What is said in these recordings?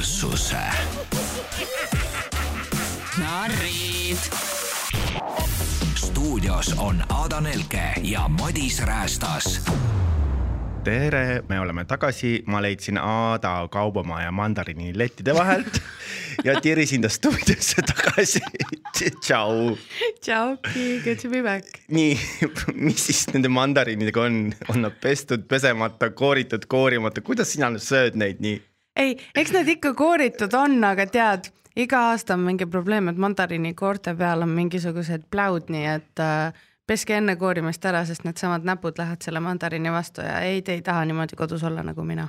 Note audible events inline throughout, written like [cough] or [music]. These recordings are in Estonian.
kuulsuse. narrid. stuudios on Ada Nelke ja Madis Räästas. tere, me oleme tagasi, ma leidsin Aada kaubamaa ja mandariini lettide vahelt [laughs] ja tirisin ta stuudiosse tagasi. tšau. Tšauki, good to be back. nii, mis siis nende mandariinidega on, on nad pestud, pesemata, kooritud, koorimata, kuidas sina nüüd sööd neid nii? ei, eks need ikka kooritud on, aga tead, iga aasta on mingi probleem, et mandariini koorte peal on mingisugused pläud, nii et äh, peske enne koorimist ära, sest needsamad näpud lähevad selle mandariini vastu ja ei, te ei taha niimoodi kodus olla nagu mina.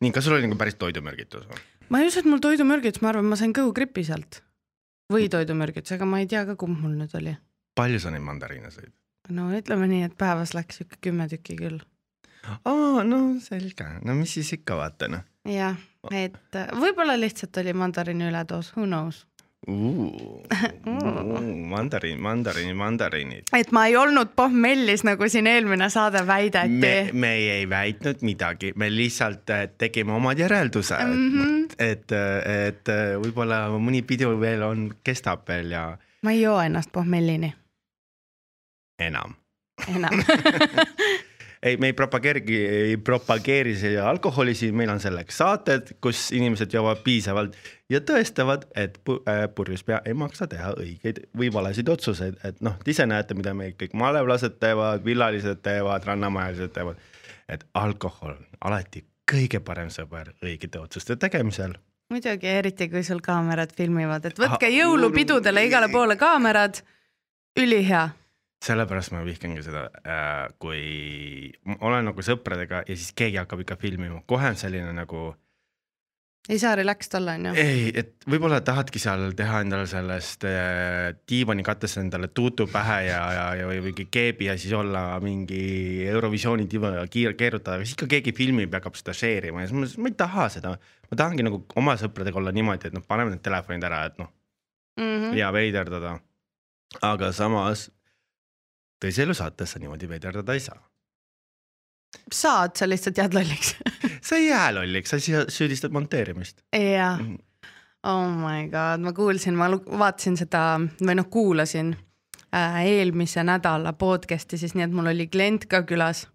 nii, kas sul oli nagu päris toidumürgitus või? ma ei usu, et mul toidumürgitus, ma arvan, ma sain kõhugripi sealt või toidumürgitus, aga ma ei tea ka, kumb mul nüüd oli. palju sa neid mandariine sõid? no ütleme nii, et päevas läks sihuke kümme tükki küll. aa, no selge, no mis siis ikka vaata noh. jah, et äh, võib-olla lihtsalt oli mandariini üledoos, who knows. mandariin, mandariin, mandariinid. et ma ei olnud pohmellis, nagu siin eelmine saade me väideti., me ei väitnud midagi, me lihtsalt äh, tegime omad järeldused mm. -hmm. et, et äh, võib-olla mõni pidu veel on, kestab veel ja ma ei joo ennast pohmellini enam. enam [laughs] ei, me ei propageerigi, ei propageeri siia alkoholi siin, meil on selleks saated, kus inimesed joovad piisavalt ja tõestavad, et äh, purjus pea ei maksa teha õigeid või valesid otsuseid, et noh, te ise näete, mida meil kõik malevlased teevad, villalised teevad, rannamajalised teevad. et alkohol on alati kõige parem sõber õigete otsuste tegemisel. muidugi, eriti kui sul kaamerad filmivad, et võtke jõulupidudele igale poole kaamerad, ülihea. Sellepärast ma vihkangi seda, kui ma olen nagu sõpradega ja siis keegi hakkab ikka filmima, kohe on selline nagu ei saa relaxed olla, onju. ei, et võib-olla tahadki seal teha endale sellest äh, diivanikattest endale tuutu pähe ja, ja, ja või mingi keebi ja siis olla mingi Eurovisiooni diva ja kiir-, keerutada, aga siis ikka keegi filmib ja hakkab seda share ima ja siis ma, ma ei taha seda. ma tahangi nagu oma sõpradega olla niimoodi, et noh, paneme need telefonid ära, et noh Mhm. ja veiderdada. aga samas tõsielu saates sa niimoodi veiderdada ei saa. saad, sa lihtsalt jääd lolliks. [laughs] sa ei jää lolliks, sa süüdistad monteerimist. jah, Mhm. oh my god, ma kuulsin, ma vaatasin seda või noh, kuulasin äh, eelmise nädala podcast'i siis nii, et mul oli klient ka külas.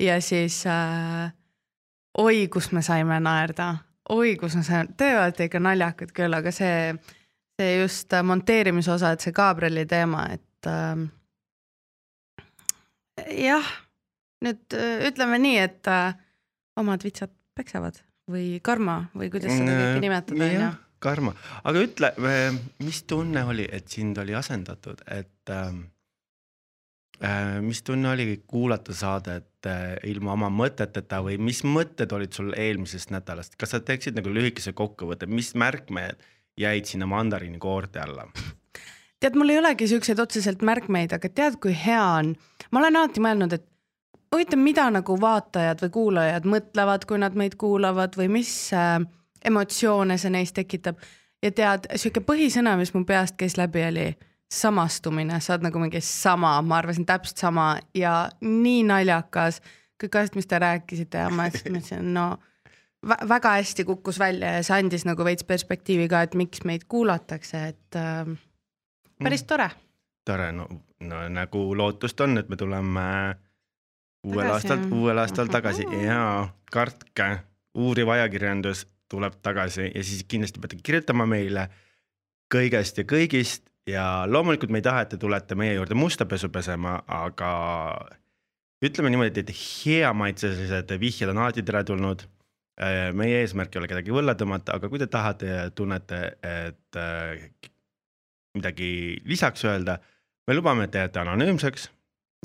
ja siis äh, oi, kus me saime naerda, oi, kus me saime, te olete ikka naljakad küll, aga see, see just monteerimise osa, et see Gabrieli teema, et äh, jah, nüüd äh, ütleme nii, et äh, omad vitsad peksavad või karma või kuidas seda kõike nimetada, onju karma, aga ütle, mis tunne oli, et sind oli asendatud, et ähm, äh, mis tunne oli kuulata saadet äh, ilma oma mõteteta või mis mõtted olid sul eelmisest nädalast, kas sa teeksid nagu lühikese kokkuvõtte, mis märkmed jäid sinna mandariini koorte alla? tead, mul ei olegi siukseid otseselt märkmeid, aga tead, kui hea on, ma olen alati mõelnud, et huvitav, mida nagu vaatajad või kuulajad mõtlevad, kui nad meid kuulavad või mis äh, emotsioone see neis tekitab. ja tead, sihuke põhisõna, mis mu peast käis läbi, oli samastumine, sa oled nagu mingi sama, ma arvasin täpselt sama ja nii naljakas. kõik asjad, mis te rääkisite ja ma mõtlesin, no vä väga hästi kukkus välja ja see andis nagu veits perspektiivi ka, et miks meid kuulatakse, et äh, päris tore. tore, no, no nagu lootust on, et me tuleme uuel Tagasi, aastal, uuel aastal tagasi. Ja kartke, uuriv ajakirjandus tuleb tagasi ja siis kindlasti peate kirjutama meile kõigest ja kõigist. Ja loomulikult me ei taha, et te tulete meie juurde musta pesu pesema, aga ütleme niimoodi, et hea maitselised vihjed on alati teretulnud. meie eesmärk ei ole kedagi võlla tõmmata, aga kui te tahate ja tunnete, et äh, midagi lisaks öelda, me lubame, et te jääte anonüümseks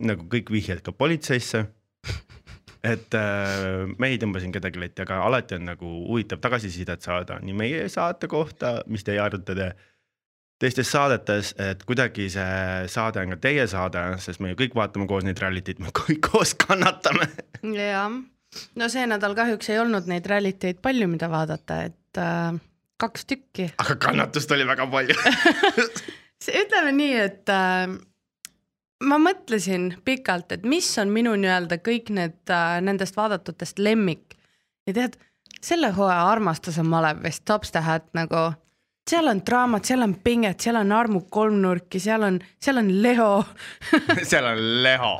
nagu kõik vihjed ka politseisse. [laughs] et äh, me ei tõmba siin kedagi letti, aga alati on nagu huvitav tagasisidet saada nii meie saate kohta, mis teie arutate teistes saadetes, et kuidagi see saade on ka teie saade, sest me ju kõik vaatame koos neid rallitit, me kõik koos kannatame. jah, no see nädal kahjuks ei olnud neid ralliteid palju, mida vaadata, et äh, kaks tükki. aga kannatust oli väga palju. [laughs] ütleme nii, et äh, ma mõtlesin pikalt, et mis on minu nii-öelda kõik need äh, nendest vaadatutest lemmik ja tead, selle hooaja armastuse malev vist tops the hat nagu seal on draamat, seal on pinget, seal on armu kolmnurki, seal on, seal on Leo [laughs] seal on Leho.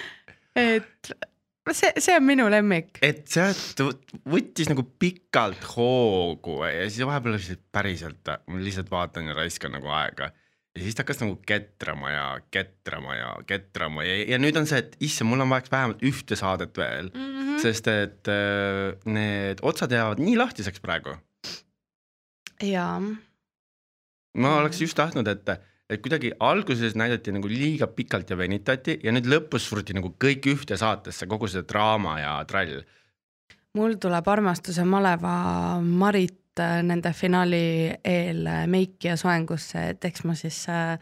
[laughs] et see, see on minu lemmik. et sealt võttis nagu pikalt hoogu ja siis vahepeal lihtsalt päriselt, ma lihtsalt vaatan ja raiskan nagu aega. ja siis ta hakkas nagu ketrama ja ketrama ja ketrama ja, ja nüüd on see, et issand, mul on vaja vähemalt ühte saadet veel mm, -hmm. sest et äh, need otsad jäävad nii lahtiseks praegu jaa. ma oleks just tahtnud, et, et kuidagi alguses näidati nagu liiga pikalt ja venitati ja nüüd lõpus suruti nagu kõik ühte saatesse, kogu see draama ja trall. mul tuleb armastuse maleva Marit äh, nende finaali eel äh, meiki ja soengusse, et eks ma siis äh,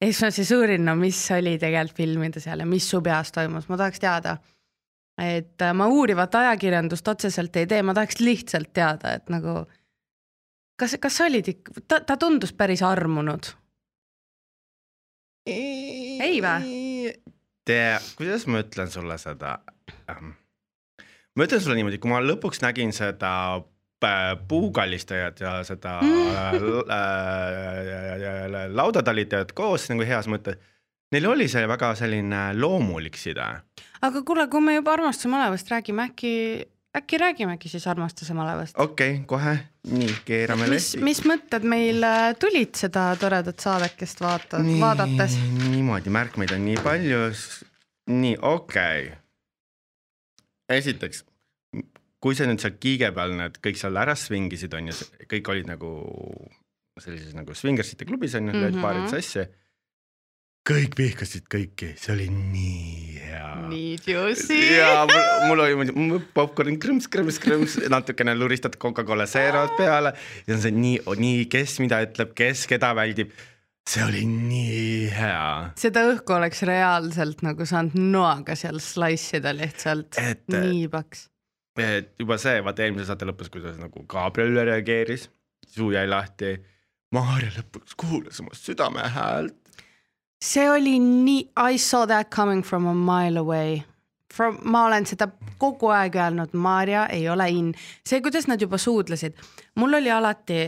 eks ma siis uurin, no mis oli tegelikult filmida seal ja mis su peas toimus, ma tahaks teada. et ma uurivat ajakirjandust otseselt ei tee, ma tahaks lihtsalt teada, et nagu kas, kas sa olid ikka, ta, ta tundus päris armunud. Ei või? tea, kuidas ma ütlen sulle seda? Ähm, ma ütlen sulle niimoodi, kui ma lõpuks nägin seda äh, puukallistajat ja seda [laughs] mm. äh, laudatalitajat koos nagu heas mõttes. Neil oli see väga selline loomulik side. aga kuule, kui me juba armastuse malevast räägime, äkki äkki räägimegi siis armastuse malevast? okei okay,, kohe, nii keerame mis, mis mõtted meil äh, tulid seda toredat saadekest vaata, vaadates? niimoodi, märkmeid on nii palju. nii, okei okay.. esiteks, kui sa nüüd seal kiige peal need kõik seal ära svingisid, on ju, kõik olid nagu sellises nagu svingersite klubis on ju mm, -hmm. paarid sassi kõik vihkasid kõiki, see oli nii hea. nii juicy. ja mul, mul oli muidugi popkorn krõms, krõms, krõms, natukene luristad Coca-Cola Zero't peale ja see on nii, nii, kes mida ütleb, kes keda väldib. see oli nii hea. seda õhku oleks reaalselt nagu saanud noaga seal slice ida lihtsalt, nii paks. et juba see, vaata eelmise saate lõpus, kuidas nagu Gabriel reageeris, suu jäi lahti. Maarja lõpuks kuulas oma südame häält see oli nii, I saw that coming from a mile away. From, ma olen seda kogu aeg öelnud, Maarja ei ole in. see, kuidas nad juba suudlesid, mul oli alati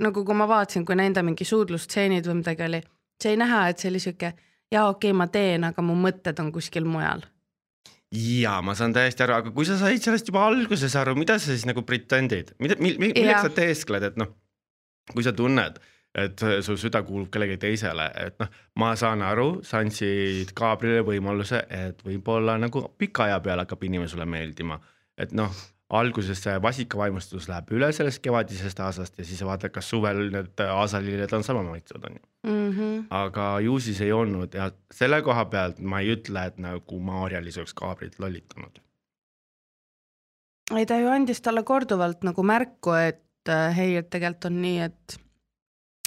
nagu, kui ma vaatasin, kui nende mingi suudlustseenid või midagi oli, sai näha, et see oli sihuke, jaa, okei okay,, ma teen, aga mu mõtted on kuskil mujal ja ma saan täiesti aru, aga kui sa said sellest juba alguses aru, mida sa siis nagu pretendid, mida, milleks sa teeskled, et noh, kui sa tunned et su süda kuulub kellelegi teisele, et noh, ma saan aru, sa andsid Gabrielile võimaluse, et võib-olla nagu pika aja peale hakkab inimene sulle meeldima, et noh, alguses see vasikavaimustus läheb üle sellest kevadisest aasast ja siis vaatad, kas suvel need aasalilled on sama maitsvad, on ju mm. -hmm. aga ju siis ei olnud ja selle koha pealt ma ei ütle, et nagu Maarja-Liis oleks Gabrielit lollitanud. ei, ta ju andis talle korduvalt nagu märku, et äh, hei, et tegelikult on nii, et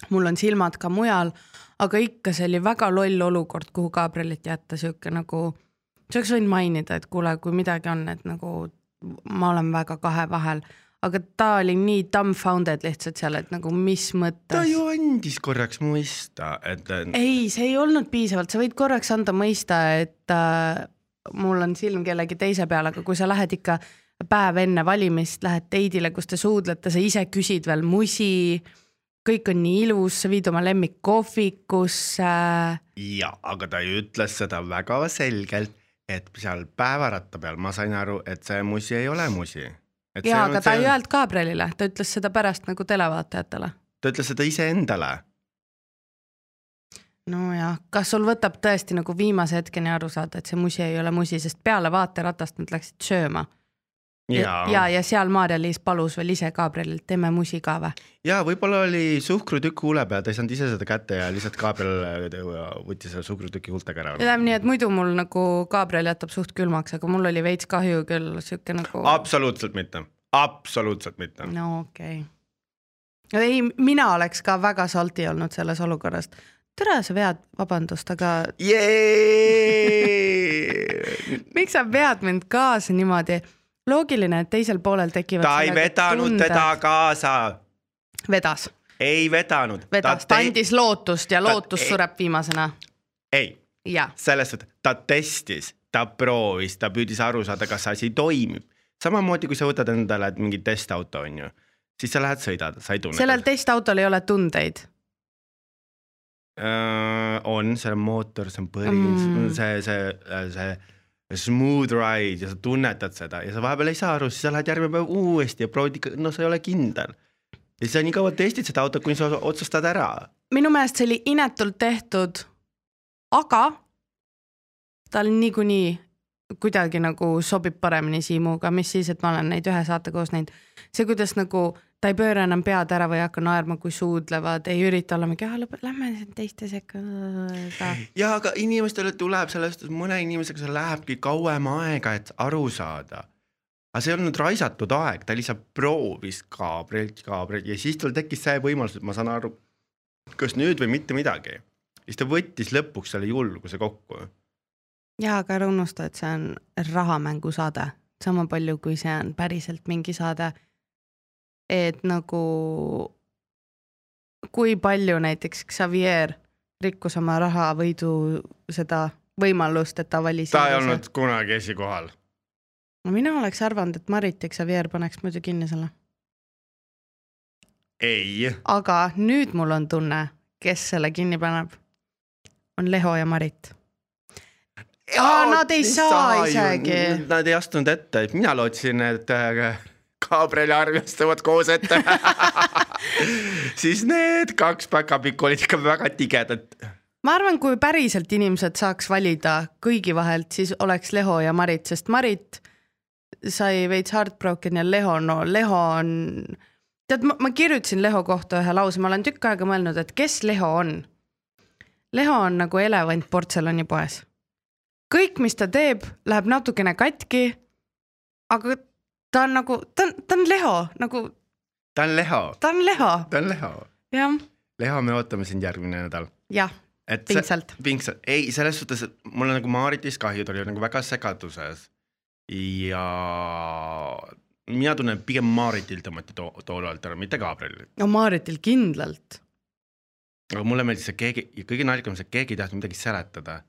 mul on silmad ka mujal, aga ikka see oli väga loll olukord, kuhu Gabrielit jätta, sihuke nagu, sa oleks võinud mainida, et kuule, kui midagi on, et nagu ma olen väga kahe vahel, aga ta oli nii dumbfounded lihtsalt seal, et nagu mis mõttes. ta ju andis korraks mõista, et. ei, see ei olnud piisavalt, sa võid korraks anda mõista, et äh, mul on silm kellegi teise peal, aga kui sa lähed ikka päev enne valimist, lähed date'ile, kus te suudlete, sa ise küsid veel musi kõik on nii ilus, sa viid oma lemmik kohvikusse. ja, aga ta ju ütles seda väga selgelt, et seal päevaratta peal ma sain aru, et see musi ei ole musi. ja, aga ta see... ei öelnud Gabrielile, ta ütles seda pärast nagu televaatajatele. ta ütles seda iseendale. nojah, kas sul võtab tõesti nagu viimase hetkeni aru saada, et see musi ei ole musi, sest peale vaateratast nad läksid sööma ja, ja, ja seal Maarja-Liis palus veel ise Gabrielilt, teeme musi ka või? ja võib-olla oli suhkrutükk huule peal, ta ei saanud ise seda kätte ja lihtsalt Gabriel äh, võttis selle suhkrutüki huultega ära. ütleme nii, et muidu mul nagu Gabriel jätab suht külmaks, aga mul oli veits kahju küll, sihuke nagu. absoluutselt mitte, absoluutselt mitte. no okei okay.. ei, mina oleks ka väga salty olnud selles olukorras tere, sa vead, vabandust, aga [laughs] miks sa vead mind kaasa niimoodi? Loogiline, et teisel poolel tekivad. ta ei vedanud tunded. teda kaasa. vedas. ei vedanud. vedas, ta andis lootust ja lootus ta... sureb viimasena. ei, selles suhtes, ta testis, ta proovis, ta püüdis aru saada, kas asi toimib. samamoodi kui sa võtad endale mingi testauto, on ju, siis sa lähed sõidad, sa ei tunne. sellel testautol ei ole tundeid uh,? on, see on mootor, see on põri Mm. mm., see, see, see smooth ride ja sa tunnetad seda ja sa vahepeal ei saa aru, siis sa lähed järgmine päev uuesti ja proovid ikka, no sa ei ole kindel. ja siis sa nii kaua testid seda autot, kuni sa otsustad ära. minu meelest see oli inetult tehtud, aga tal niikuinii kuidagi nagu sobib paremini Siimuga, mis siis, et ma olen neid ühe saate koos näinud. see, kuidas nagu ta ei pööra enam pead ära või ei hakka naerma, kui suudlevad, ei ürita olla mingi, lähme teiste sekka ka. ja aga inimestele tuleb sellest, mõne inimesega see lähebki kauem aega, et aru saada. aga see ei olnud raisatud aeg, ta lihtsalt proovis kaabrit, kaabrit ja siis tal tekkis see võimalus, et ma saan aru, kas nüüd või mitte midagi. siis ta võttis lõpuks selle julguse kokku ja aga ära unusta, et see on rahamängusaade, sama palju kui see on päriselt mingi saade. Et nagu kui palju näiteks Xavier rikkus oma rahavõidu seda võimalust, et ta valis. ta ei olnud kunagi esikohal. no mina oleks arvanud, et Marit ja Xavier paneks muidu kinni selle. ei. aga nüüd mul on tunne, kes selle kinni paneb. on Leho ja Marit Aa, nad ei saa isegi. Nad ei astunud ette, et mina lootsin, et Gabriel ja Arvi astuvad koos ette [laughs] siis need kaks päkapikku olid ikka väga tigedad. ma arvan, kui päriselt inimesed saaks valida kõigi vahelt, siis oleks Leho ja Marit, sest Marit sai veits heartbroken ja Leho, no Leho on, tead, ma kirjutasin Leho kohta ühe lause, ma olen tükk aega mõelnud, et kes Leho on. Leho on nagu elevant portselanipoes. kõik, mis ta teeb, läheb natukene katki. aga ta on nagu, ta on, ta on Leho nagu. ta on Leho. ta on Leho. ta on Leho. jah. Leho, me ootame sind järgmine nädal. jah, pingsalt. pingsalt, ei, selles suhtes, et mul on nagu Maritist kahju, ta oli nagu väga segaduses ja mina tunnen pigem Maaritil tõmmati to toolalt ära, mitte Gabrielil. no Maaritil kindlalt. aga mulle meeldis see keegi ja kõige naljakam see, keegi ei tahtnud midagi seletada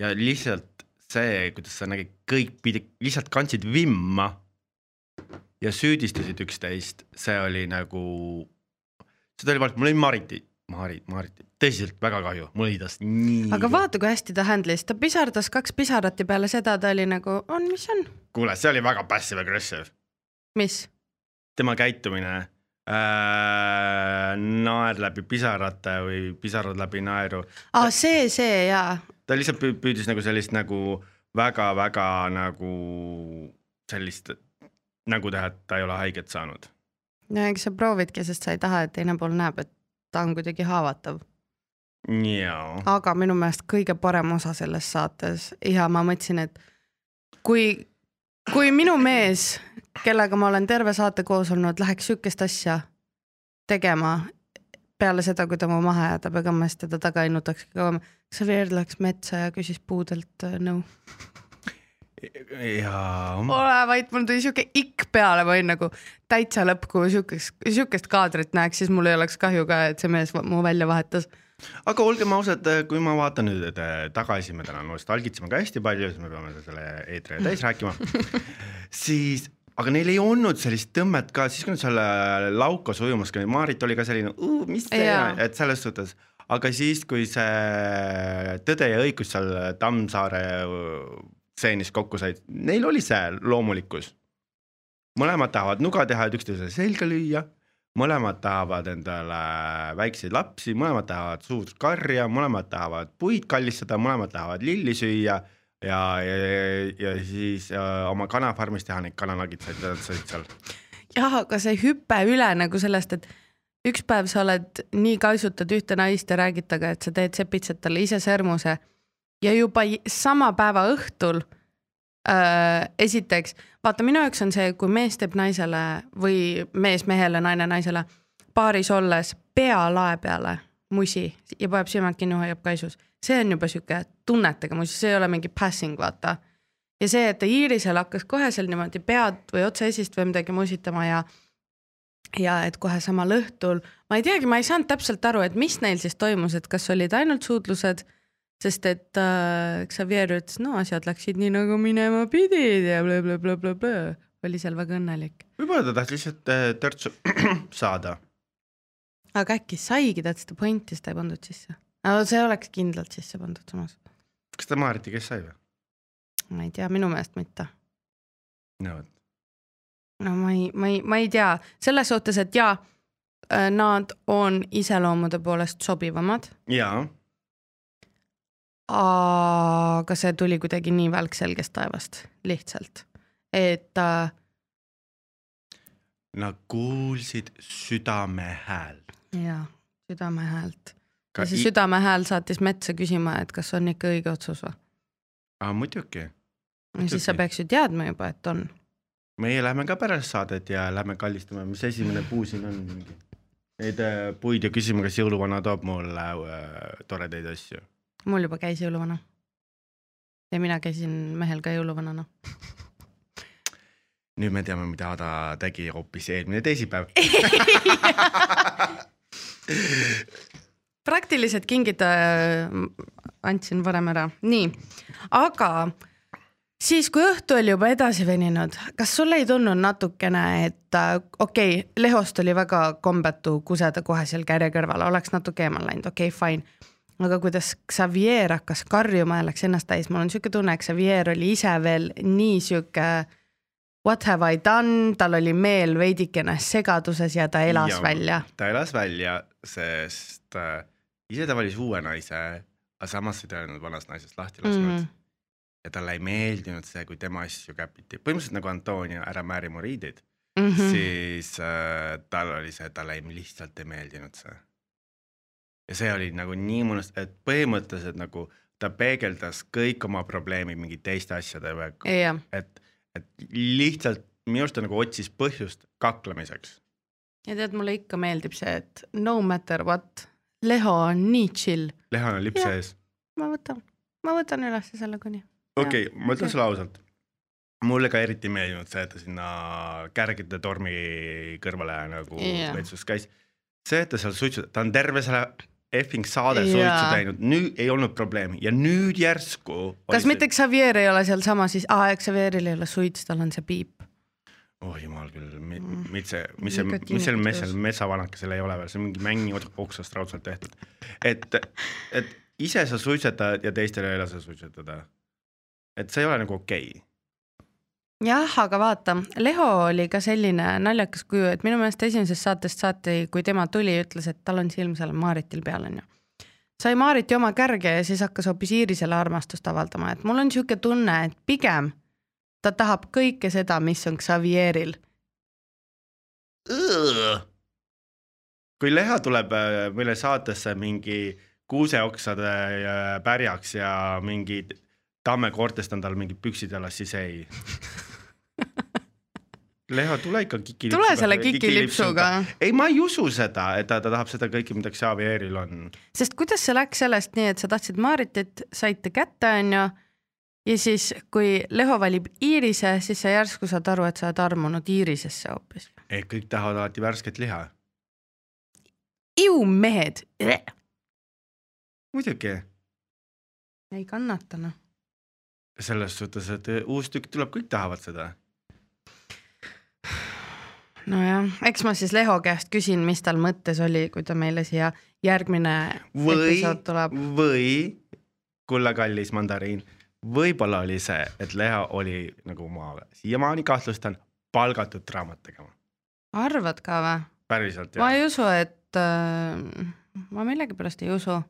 ja lihtsalt see, kuidas sa nägid, kõik pidid, lihtsalt kandsid vimma ja süüdistasid üksteist, see oli nagu, seda oli vaata, mul oli Mariti, Marit, Mariti, tõsiselt väga kahju, mul oli tast nii. aga vaata, kui hästi ta handle'is, ta pisardas kaks pisarat ja peale seda ta oli nagu, on, mis on. kuule, see oli väga passive aggressive. mis? tema käitumine äh,, naer läbi pisarate või pisarad läbi naeru. aa, see, see jaa. ta lihtsalt püüdis nagu sellist nagu väga-väga nagu sellist nägu teha, et ta ei ole haiget saanud. no eks sa proovidki, sest sa ei taha, et teine pool näeb, et ta on kuidagi haavatav. aga minu meelest kõige parem osa selles saates ja ma mõtlesin, et kui, kui minu mees, kellega ma olen terve saate koos olnud, läheks sihukest asja tegema peale seda, kui ta mu maha jätab, ega ma siis teda taga ei nutaks kauem. Xavier läks metsa ja küsis puudelt äh, nõu [laughs] jaa. ole vait, mul tuli siuke ikk peale, ma olin nagu täitsa lõpp, kui siukest, siukest kaadrit näeks, siis mul ei oleks kahju ka, et see mees mu välja vahetas. aga olgem ausad, kui ma vaatan nüüd tagasi, me täna nostalgitseme ka hästi palju, siis me peame selle eetri täis rääkima [laughs] siis, aga neil ei olnud sellist tõmmet ka, siis kui nad seal laukas ujumas käisid, Maarit oli ka selline, mis see on, et selles suhtes, aga siis, kui see Tõde ja õigus seal Tammsaare stseenis kokku said, neil oli see loomulikkus. mõlemad tahavad nuga teha, et üksteisele selga lüüa, mõlemad tahavad endale väikseid lapsi, mõlemad tahavad suurt karja, mõlemad tahavad puid kallistada, mõlemad tahavad lilli süüa ja, ja, ja siis ja oma kanafarmis teha neid kananagitsaid, mida nad sõid seal. jah, aga see hüpe üle nagu sellest, et üks päev sa oled nii kaisutad ühte naist ja räägid temaga, et sa teed sepitsed talle ise sõrmuse ja juba sama päeva õhtul äh, esiteks, vaata minu jaoks on see, kui mees teeb naisele või mees mehele, naine naisele paaris olles pea lae peale musi ja paneb silmad kinni, hoiab kaisus, see on juba sihuke tunnetega musi, see ei ole mingi passing, vaata. ja see, et ta Iirisel hakkas kohe seal niimoodi pead või otsaesist või midagi musitama ja ja et kohe samal õhtul, ma ei teagi, ma ei saanud täpselt aru, et mis neil siis toimus, et kas olid ainult suudlused sest et äh, Xavier ütles, no asjad läksid nii nagu minema pidid ja blablabla, oli seal väga õnnelik. võib-olla ta tahtis lihtsalt äh, törtsu [clears throat] saada. aga äkki saigi täitsa seda pointi, siis ta ei pandud sisse? no see oleks kindlalt sisse pandud samas. kas ta Maariti, kes sai või? ma ei tea, minu meelest mitte. no vot. no ma ei, ma ei, ma ei tea, selles suhtes, et jaa, nad on iseloomude poolest sobivamad, jaa, aga see tuli kuidagi nii välk selgest taevast, lihtsalt, et äh, nad kuulsid südame häält. jaa, südame häält. Ja see südame hääl saatis metsa küsima, et kas on ikka õige otsus või? aa, muidugi. no siis sa peaks ju teadma juba, et on. meie lähme ka pärast saadet ja lähme kallistame, mis esimene puu siin on mingi. Neid äh, puid ja küsime, kas jõuluvana toob mulle äh, toredaid asju. Mul juba käis jõuluvana. ja mina käisin mehel ka jõuluvanana. [laughs] nüüd me teame, mida Ada tegi hoopis eelmine teisipäev. [laughs] praktilised kingid äh, andsin varem ära, nii, aga siis, kui õhtu oli juba edasi veninud, kas sul ei tundunud natukene, et äh, okei okay,, Lehost oli väga kombetu kuseda kohe seal kärje kõrval, oleks natuke eemal läinud, okei okay,, fine. Aga kuidas Xavier hakkas karjuma ja läks ennast täis, mul on siuke tunne, et Xavier oli ise veel nii sihuke what have I done, tal oli meel veidikene segaduses ja ta elas ja. välja. ta elas välja, sest äh, ise ta valis uue naise, aga samas ei olnud vanast naisest lahti lasknud mm.. ja talle ei meeldinud see, kui tema asju käpiti, põhimõtteliselt nagu Antonio Ära määri mu riideid Mm mm, -hmm. -hmm. siis äh, tal oli see, talle ei, lihtsalt ei meeldinud see. Ja see oli nagu nii mõnus, et põhimõtteliselt nagu ta peegeldas kõik oma probleemid mingi teiste asjadega, jah, et, et lihtsalt minu arust ta nagu otsis põhjust kaklemiseks. ja tead, mulle ikka meeldib see, et no matter what, Leho on nii chill, Lehan on lips Jah. ees. ma võtan, ma võtan üles selle kuni. okei okay,, ma ütlen sulle ausalt. mulle ka eriti ei meeldinud see, et ta sinna Kärgide tormi kõrvale nagu Jah. vetsus käis. see, et ta seal suitsutab, ta on terve selle effing saade suitsu teinud, nüüd ei olnud probleemi ja nüüd järsku. kas mitte Xavier ei ole sealsamas siis, aa, Xavieril ei ole suits, tal on see piip. oh jumal küll, Mm. mis see, mis see, mis seal tõus. metsal, metsavanakesel ei ole veel, see on mingi mängi oksast raudselt tehtud. et, et ise sa suitsetad ja teistele ei lase suitsetada. et see ei ole nagu okei okay.. jah, aga vaata, Leho oli ka selline naljakas kuju, et minu meelest esimesest saatest saati, kui tema tuli, ütles, et tal on silm seal Maaritil peal onju. sai Maariti oma kärge ja siis hakkas hoopis Iirisele armastust avaldama, et mul on sihuke tunne, et pigem ta tahab kõike seda, mis on Xavieril. kui Leha tuleb äh, meile saatesse mingi kuuseoksade äh, pärjaks ja mingi tammekoortest on tal mingid püksid jalas, siis ei. Leha, tule ikka kikilipsuga. tule selle kikilipsuga, ei, ma ei usu seda, et ta, ta tahab seda kõike, mida Xavieril on. sest kuidas see läks sellest nii, et sa tahtsid Maaritit, saite kätte, onju. ja siis, kui Leho valib Iirise, siis sa järsku saad aru, et sa oled armunud Iirisesse hoopis. ei, kõik tahavad alati värsket liha. iumehed, muidugi, ei kannata noh. Selles suhtes, et äh, uus tükk tuleb, kõik tahavad seda. nojah, eks ma siis Leho käest küsin, mis tal mõttes oli, kui ta meile siia järgmine või või kulla kallis mandariin, võib-olla oli see, et Leha oli nagu ma siiamaani kahtlustan, palgatud draamat tegema. arvad ka või? päriselt ma jah. ei usu, et äh,, ma millegipärast ei usu.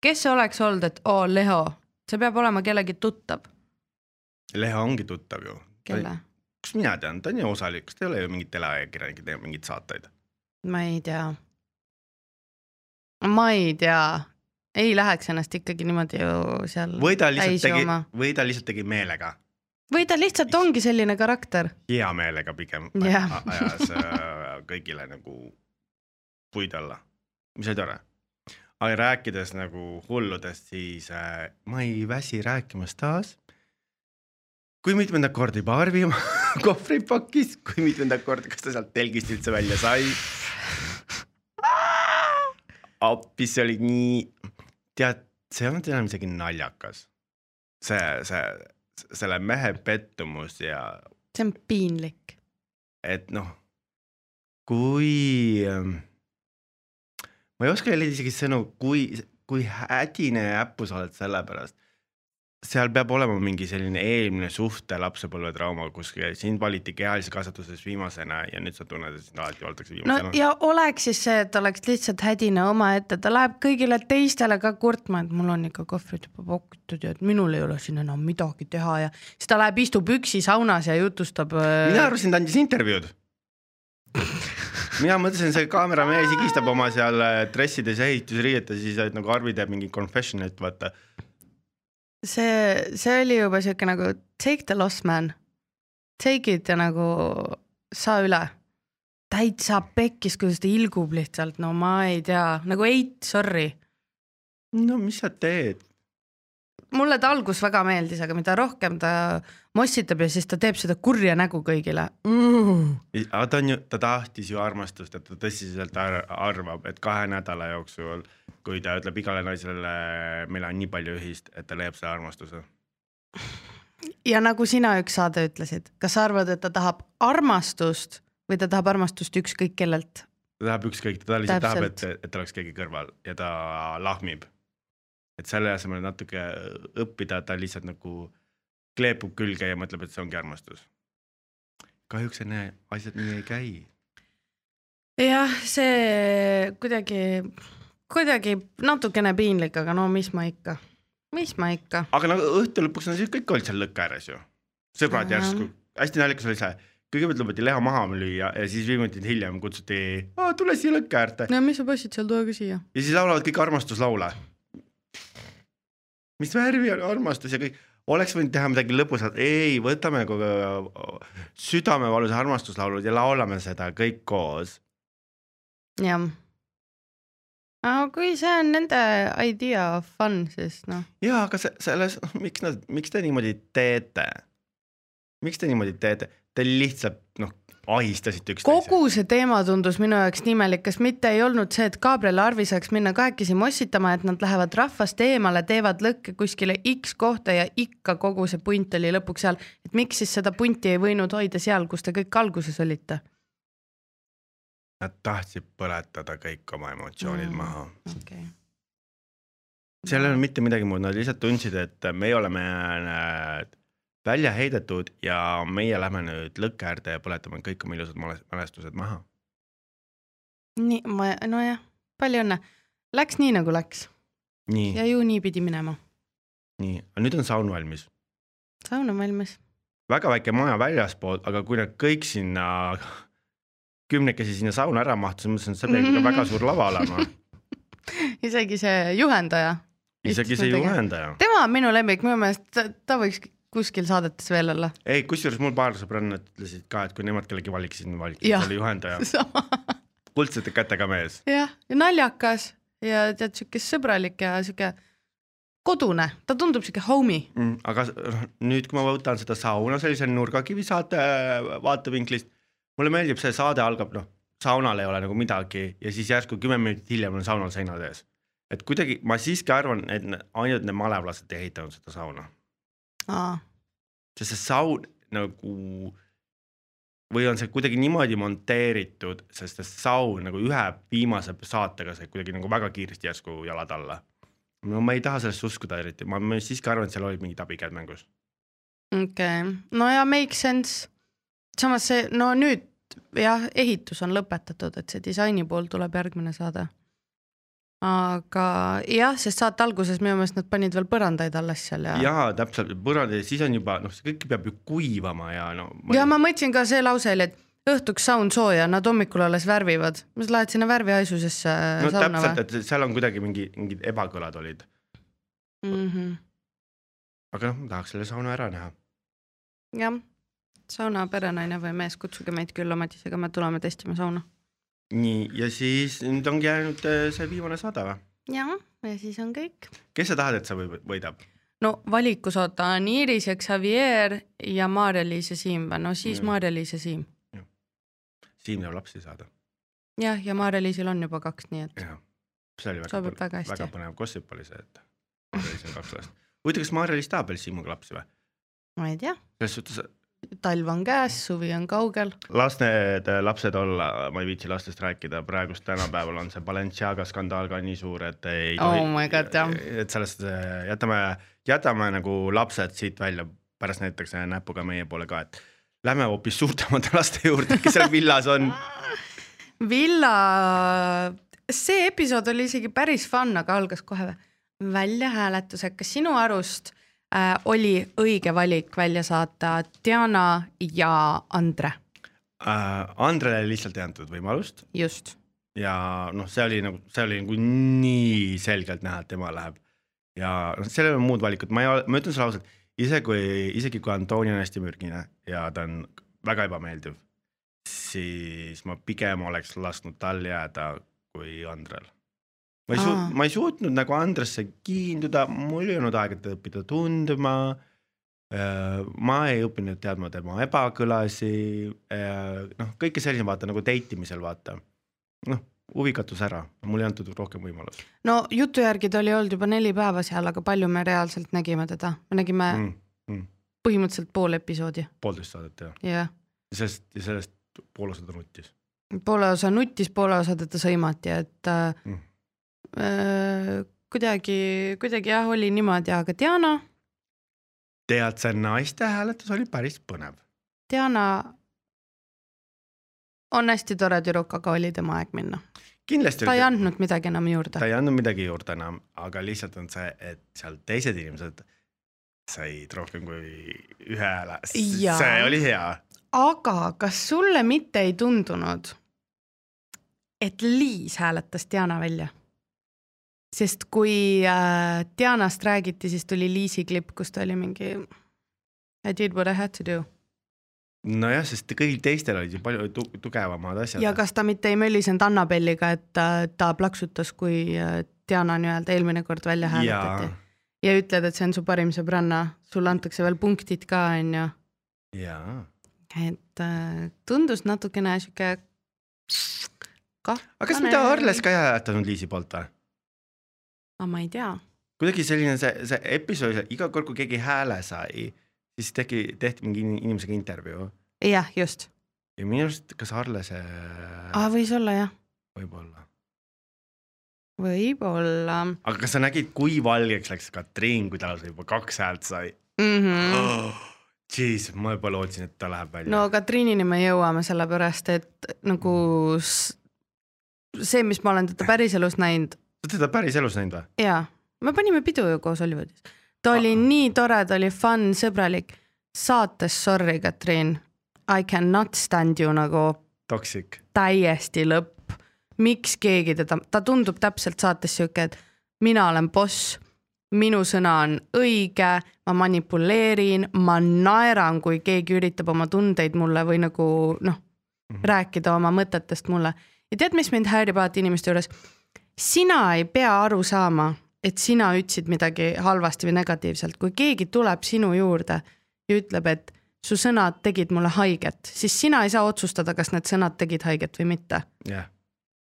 kes oleks olnud, et oo Leho, see peab olema kellegi tuttav, Leha ongi tuttav ju. kelle? kus mina tean, ta on ju osalik, kas ta ei ole ju mingit teleajakirjanik, teeb mingeid saateid. ma ei tea. ma ei tea, ei läheks ennast ikkagi niimoodi ju seal või ta lihtsalt tegi või ta lihtsalt tegi meelega, või ta lihtsalt ongi selline karakter. hea meelega pigem a- ajas äh, kõigile nagu puid alla, mis oli tore. Aga rääkides nagu hulludest, siis äh, ma ei väsi rääkimast taas. kui mitmendat korda juba Arvi oma [laughs] kohvri pakkis, kui mitmendat korda, kas ta sealt telgist üldse välja sai? appi, see oli nii, tead, see ei olnud enam isegi naljakas. see, see, selle mehe pettumus ja see on piinlik. et noh, kui ähm, ma ei oska jälle isegi sõnu, kui, kui hädine ja äppu sa oled selle pärast. seal peab olema mingi selline eelmine suhte lapsepõlvetrauma kuskil, sind valiti kehalises kasvatuses viimasena ja nüüd sa tunned, et sind alati valitakse no viimasena. ja oleks siis see, et oleks lihtsalt hädine omaette, ta läheb kõigile teistele ka kurtma, et mul on ikka kohvrid juba pakutud ja et minul ei ole siin enam midagi teha ja siis ta läheb, istub üksi saunas ja jutustab. äh, mina arvasin, ta andis intervjuud. [laughs] mina mõtlesin, see kaameramees higistab oma seal äh, dressides ja ehitusriietes, siis et nagu Arvi teeb mingi confession'it, vaata. see, see oli juba siuke nagu take the loss man, take it ja nagu saa üle. täitsa pekkis, kuidas ta ilgub lihtsalt, no ma ei tea, nagu eit, sorry. no mis sa teed? Mulle ta algus väga meeldis, aga mida rohkem ta mossitab ja siis ta teeb seda kurja nägu kõigile mm.. aga ta on ju, ta tahtis ju armastust, et ta tõsiselt ar arvab, et kahe nädala jooksul, kui ta ütleb igale naisele, meil on nii palju ühist, et ta leiab selle armastuse. ja nagu sina üks saade ütlesid, kas sa arvad, et ta tahab armastust või ta tahab armastust ükskõik kellelt? ta tahab ükskõik, ta lihtsalt tahab, et et oleks keegi kõrval ja ta lahmib. Et selle asemel natuke õppida, ta lihtsalt nagu kleepub külge ja mõtleb, et see ongi armastus. kahjuks enne asjad nii ei käi. jah, see kuidagi, kuidagi natukene piinlik, aga no mis ma ikka, mis ma ikka. aga nagu õhtu lõpuks on siis kõik olid seal lõkke ääres ju. sõbrad Jaa. järsku, hästi naljakas oli see, kõigepealt lubati leha maha lüüa ja siis viis minutit hiljem kutsuti, tule siia lõkke äärde no mis sa passid seal, tule ka siia. ja siis laulavad kõik armastuslaule. Mis värvi on armastus ja kõik, oleks võinud teha midagi lõbusat, ei, võtame südamevalus armastuslaulud ja laulame seda kõik koos. jah. aga kui see on nende idea of fun, siis noh, ja aga se- selles, miks nad, miks te niimoodi teete? miks te niimoodi teete? Te lihtsalt noh, ahistasite üksteist. kogu see teema tundus minu jaoks nii imelik, kas mitte ei olnud see, et Gabriel ja Arvi saaks minna kahekesi mossitama, et nad lähevad rahvast eemale, teevad lõkke kuskile X kohta ja ikka kogu see punt oli lõpuks seal, et miks siis seda punti ei võinud hoida seal, kus te kõik alguses olite? Nad tahtsid põletada kõik oma emotsioonid Mm. maha. okay.. seal ei olnud mitte midagi muud, nad lihtsalt tundsid, et meie oleme äh, välja heidetud ja meie lähme nüüd lõkke äärde ja põletame kõik oma ilusad mälestused maha. nii, ma, nojah, palju õnne. Läks nii nagu läks ja, ju nii pidi minema. nii, nüüd on saun valmis. saun on valmis. väga väike maja väljaspool, aga kui nad kõik sinna, kümnekesi sinna sauna ära mahtusid, mõtlesin, et see peab ikka väga suur lava olema. [laughs] isegi see juhendaja, isegi see juhendaja. tema on minu lemmik, minu meelest ta, ta võiks kuskil saadetes veel olla. ei, kusjuures mul paar sõbrannat ütlesid ka, et kui nemad kellegi valiksid, valiksid selle juhendaja. [laughs] kuldsete kätega mees. jah, ja naljakas ja tead siuke sõbralik ja siuke kodune, ta tundub siuke homie. Mm, aga noh, nüüd, kui ma võtan seda sauna sellise nurgakivi saate vaatevinklist, mulle meeldib, see saade algab, noh, saunal ei ole nagu midagi ja siis järsku kümme minutit hiljem on saunal seinad ees. et kuidagi ma siiski arvan, et ne- ainult need malevlased ei ehitanud seda sauna, sest see saun nagu või on see kuidagi niimoodi monteeritud, sest see saun nagu ühe viimase saatega sai kuidagi nagu väga kiiresti järsku jalad alla. no ma ei taha sellesse uskuda eriti, ma, ma siiski arvan, et seal olid mingid abikäed mängus. okei okay., no ja make sense. samas see, no nüüd jah, ehitus on lõpetatud, et see disaini pool tuleb järgmine saade. Aga jah, sest saate alguses minu meelest nad panid veel põrandaid alles seal ja. jaa, täpselt, põrand ja siis on juba noh, see kõik peab ju kuivama ja no. ja ma mõtlesin ka see lause oli, et õhtuks saun sooja, nad hommikul alles värvivad. mis lähed sinna värvihaisusesse no sauna täpselt, või? et seal on kuidagi mingi mingid ebakõlad olid, Mm -hmm. aga noh, ma tahaks selle sauna ära näha. jah, sauna perenaine või mees, kutsuge meid külla Madisega, me tuleme testima sauna. nii, ja siis nüüd ongi jäänud äh, see viimane saade või? jah, ja siis on kõik. kes sa tahad, et või- võidab? no valikus oota on Iiris ja Xavier ja Maarja-Liis ja Siim või no siis. Maarja-Liis ja Siim. Siim tahab lapsi saada. jah, ja Maarja-Liisil on juba kaks, nii et see oli väga, põnev- väga väga põnev gossip oli see, et Maarja-Liis on kaks last. huvitav, kas Maarja-Liis tahab veel Siimuga lapsi või? ma ei tea, selles suhtes talv on käes, suvi on kaugel. las need lapsed olla, ma ei viitsi lastest rääkida, praegust tänapäeval on see Balenciaga skandaal ka nii suur, et ei Oh God, jah. et sellest äh, jätame, jätame nagu lapsed siit välja, pärast näidatakse näpuga meie poole ka, et lähme hoopis suurtemate [laughs] laste juurde, kes seal villas on. [laughs] Villa, see episood oli isegi päris fun, aga algas kohe väljahääletusega. kas sinu arust äh, oli õige valik välja saata Diana ja Andre? äh, Andrele lihtsalt ei antud võimalust just. ja noh, see oli nagu, see oli nagu nii selgelt näha, et tema läheb ja noh, seal ei ole muud valikut, ma ei, ma ütlen sulle ausalt, ise kui, isegi kui Antonio on hästi mürgine ja ta on väga ebameeldiv, siis ma pigem oleks lasknud tal jääda kui Andrel. Ma ei suutnud, ma ei suutnud nagu Andresse kiinduda, mul ei olnud aega teda õppida tundma. ma ei õppinud teadma tema ebakõlasi, noh, kõike selline vaata nagu date imisel vaata, noh huvi katus ära, mul ei antud rohkem võimalust no jutu järgi ta oli olnud juba neli päeva seal, aga palju me reaalselt nägime teda, me nägime mm. mm,. Põhimõtteliselt pool episoodi, poolteist saadet jah, jah. sellest, sellest pool osa ta nuttis poole osa nuttis, poole osa teda sõimati, et äh, mm.. Äh, kuidagi, kuidagi jah, oli niimoodi, aga Diana, tead, see naiste hääletus oli päris põnev. Diana on hästi tore tüdruk, aga oli tema aeg minna. kindlasti ta ei andnud midagi enam juurde ta. ei andnud midagi juurde enam, aga lihtsalt on see, et seal teised inimesed said rohkem kui ühe hääle, see oli hea. aga kas sulle mitte ei tundunud, et Liis hääletas Diana välja? Sest kui äh, Dianast räägiti, siis tuli Liisi klipp, kus ta oli mingi I did what I had to do nojah, sest kõigil teistel olid ju palju tu tugevamad asjad. ja kas ta mitte ei möllisenud Annabelliga, et äh, ta plaksutas, kui äh, Diana nii-öelda eelmine kord välja hääletati ja. ja ütled, et see on su parim sõbranna, sulle antakse veel punktid ka, onju. jaa, et äh, tundus natukene sihuke. aga kas mida Arles ka ei hääletanud Liisi poolt või? Aga ma ei tea. kuidagi selline see, see episood, iga kord, kui keegi hääle sai, siis tegi, tehti mingi in- inimesega intervjuu jah, just ja minu arust, kas Arle see ah,, võis olla jah, võib-olla, võib-olla aga kas sa nägid, kui valgeks läks Katriin, kui tal juba kaks häält sai mm. -hmm. oh,? Jeez, ma juba lootsin, et ta läheb välja no Katriinini me jõuame, sellepärast et nagu see, mis ma olen teda päriselus näinud oled teda päris elus näinud või? ja me panime pidu ju koos Hollywoodis. ta oli Ah. nii tore, ta oli fun, sõbralik. saates sorry, Katrin, I cannot stand you nagu Toxic. täiesti lõpp. miks keegi teda, ta tundub täpselt saates sihuke, et mina olen boss, minu sõna on õige, ma manipuleerin, ma naeran, kui keegi üritab oma tundeid mulle või nagu noh, rääkida oma mõtetest mulle. ja tead, mis mind häirib alati inimeste juures? Sina ei pea aru saama, et sina ütlesid midagi halvasti või negatiivselt, kui keegi tuleb sinu juurde ja ütleb, et su sõnad tegid mulle haiget, siis sina ei saa otsustada, kas need sõnad tegid haiget või mitte. Jah,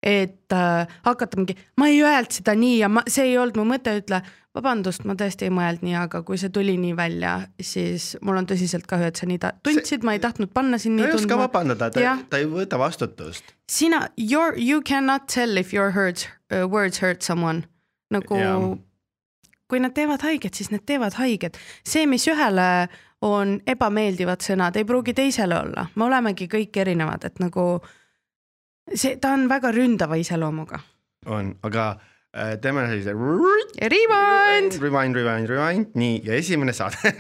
et äh, hakata mingi, ma ei öelnud seda nii ja ma, see ei olnud mu mõte, ütle vabandust, ma tõesti ei mõelnud nii, aga kui see tuli nii välja, siis mul on tõsiselt kahju, et sa nii ta- tundsid, ma ei tahtnud panna sind ta nii ei oska tundma. vabandada, ta ta ei võta vastutust. sina, your, you cannot tell if your hurts uh,, words hurt someone nagu Jaa. kui nad teevad haiget, siis need teevad haiget. see, mis ühele on ebameeldivad sõnad, ei pruugi teisele olla, me olemegi kõik erinevad, et nagu see, ta on väga ründava iseloomuga. on, aga äh, teeme sellise Rewind. rewind, rewind, rewind, nii ja esimene saade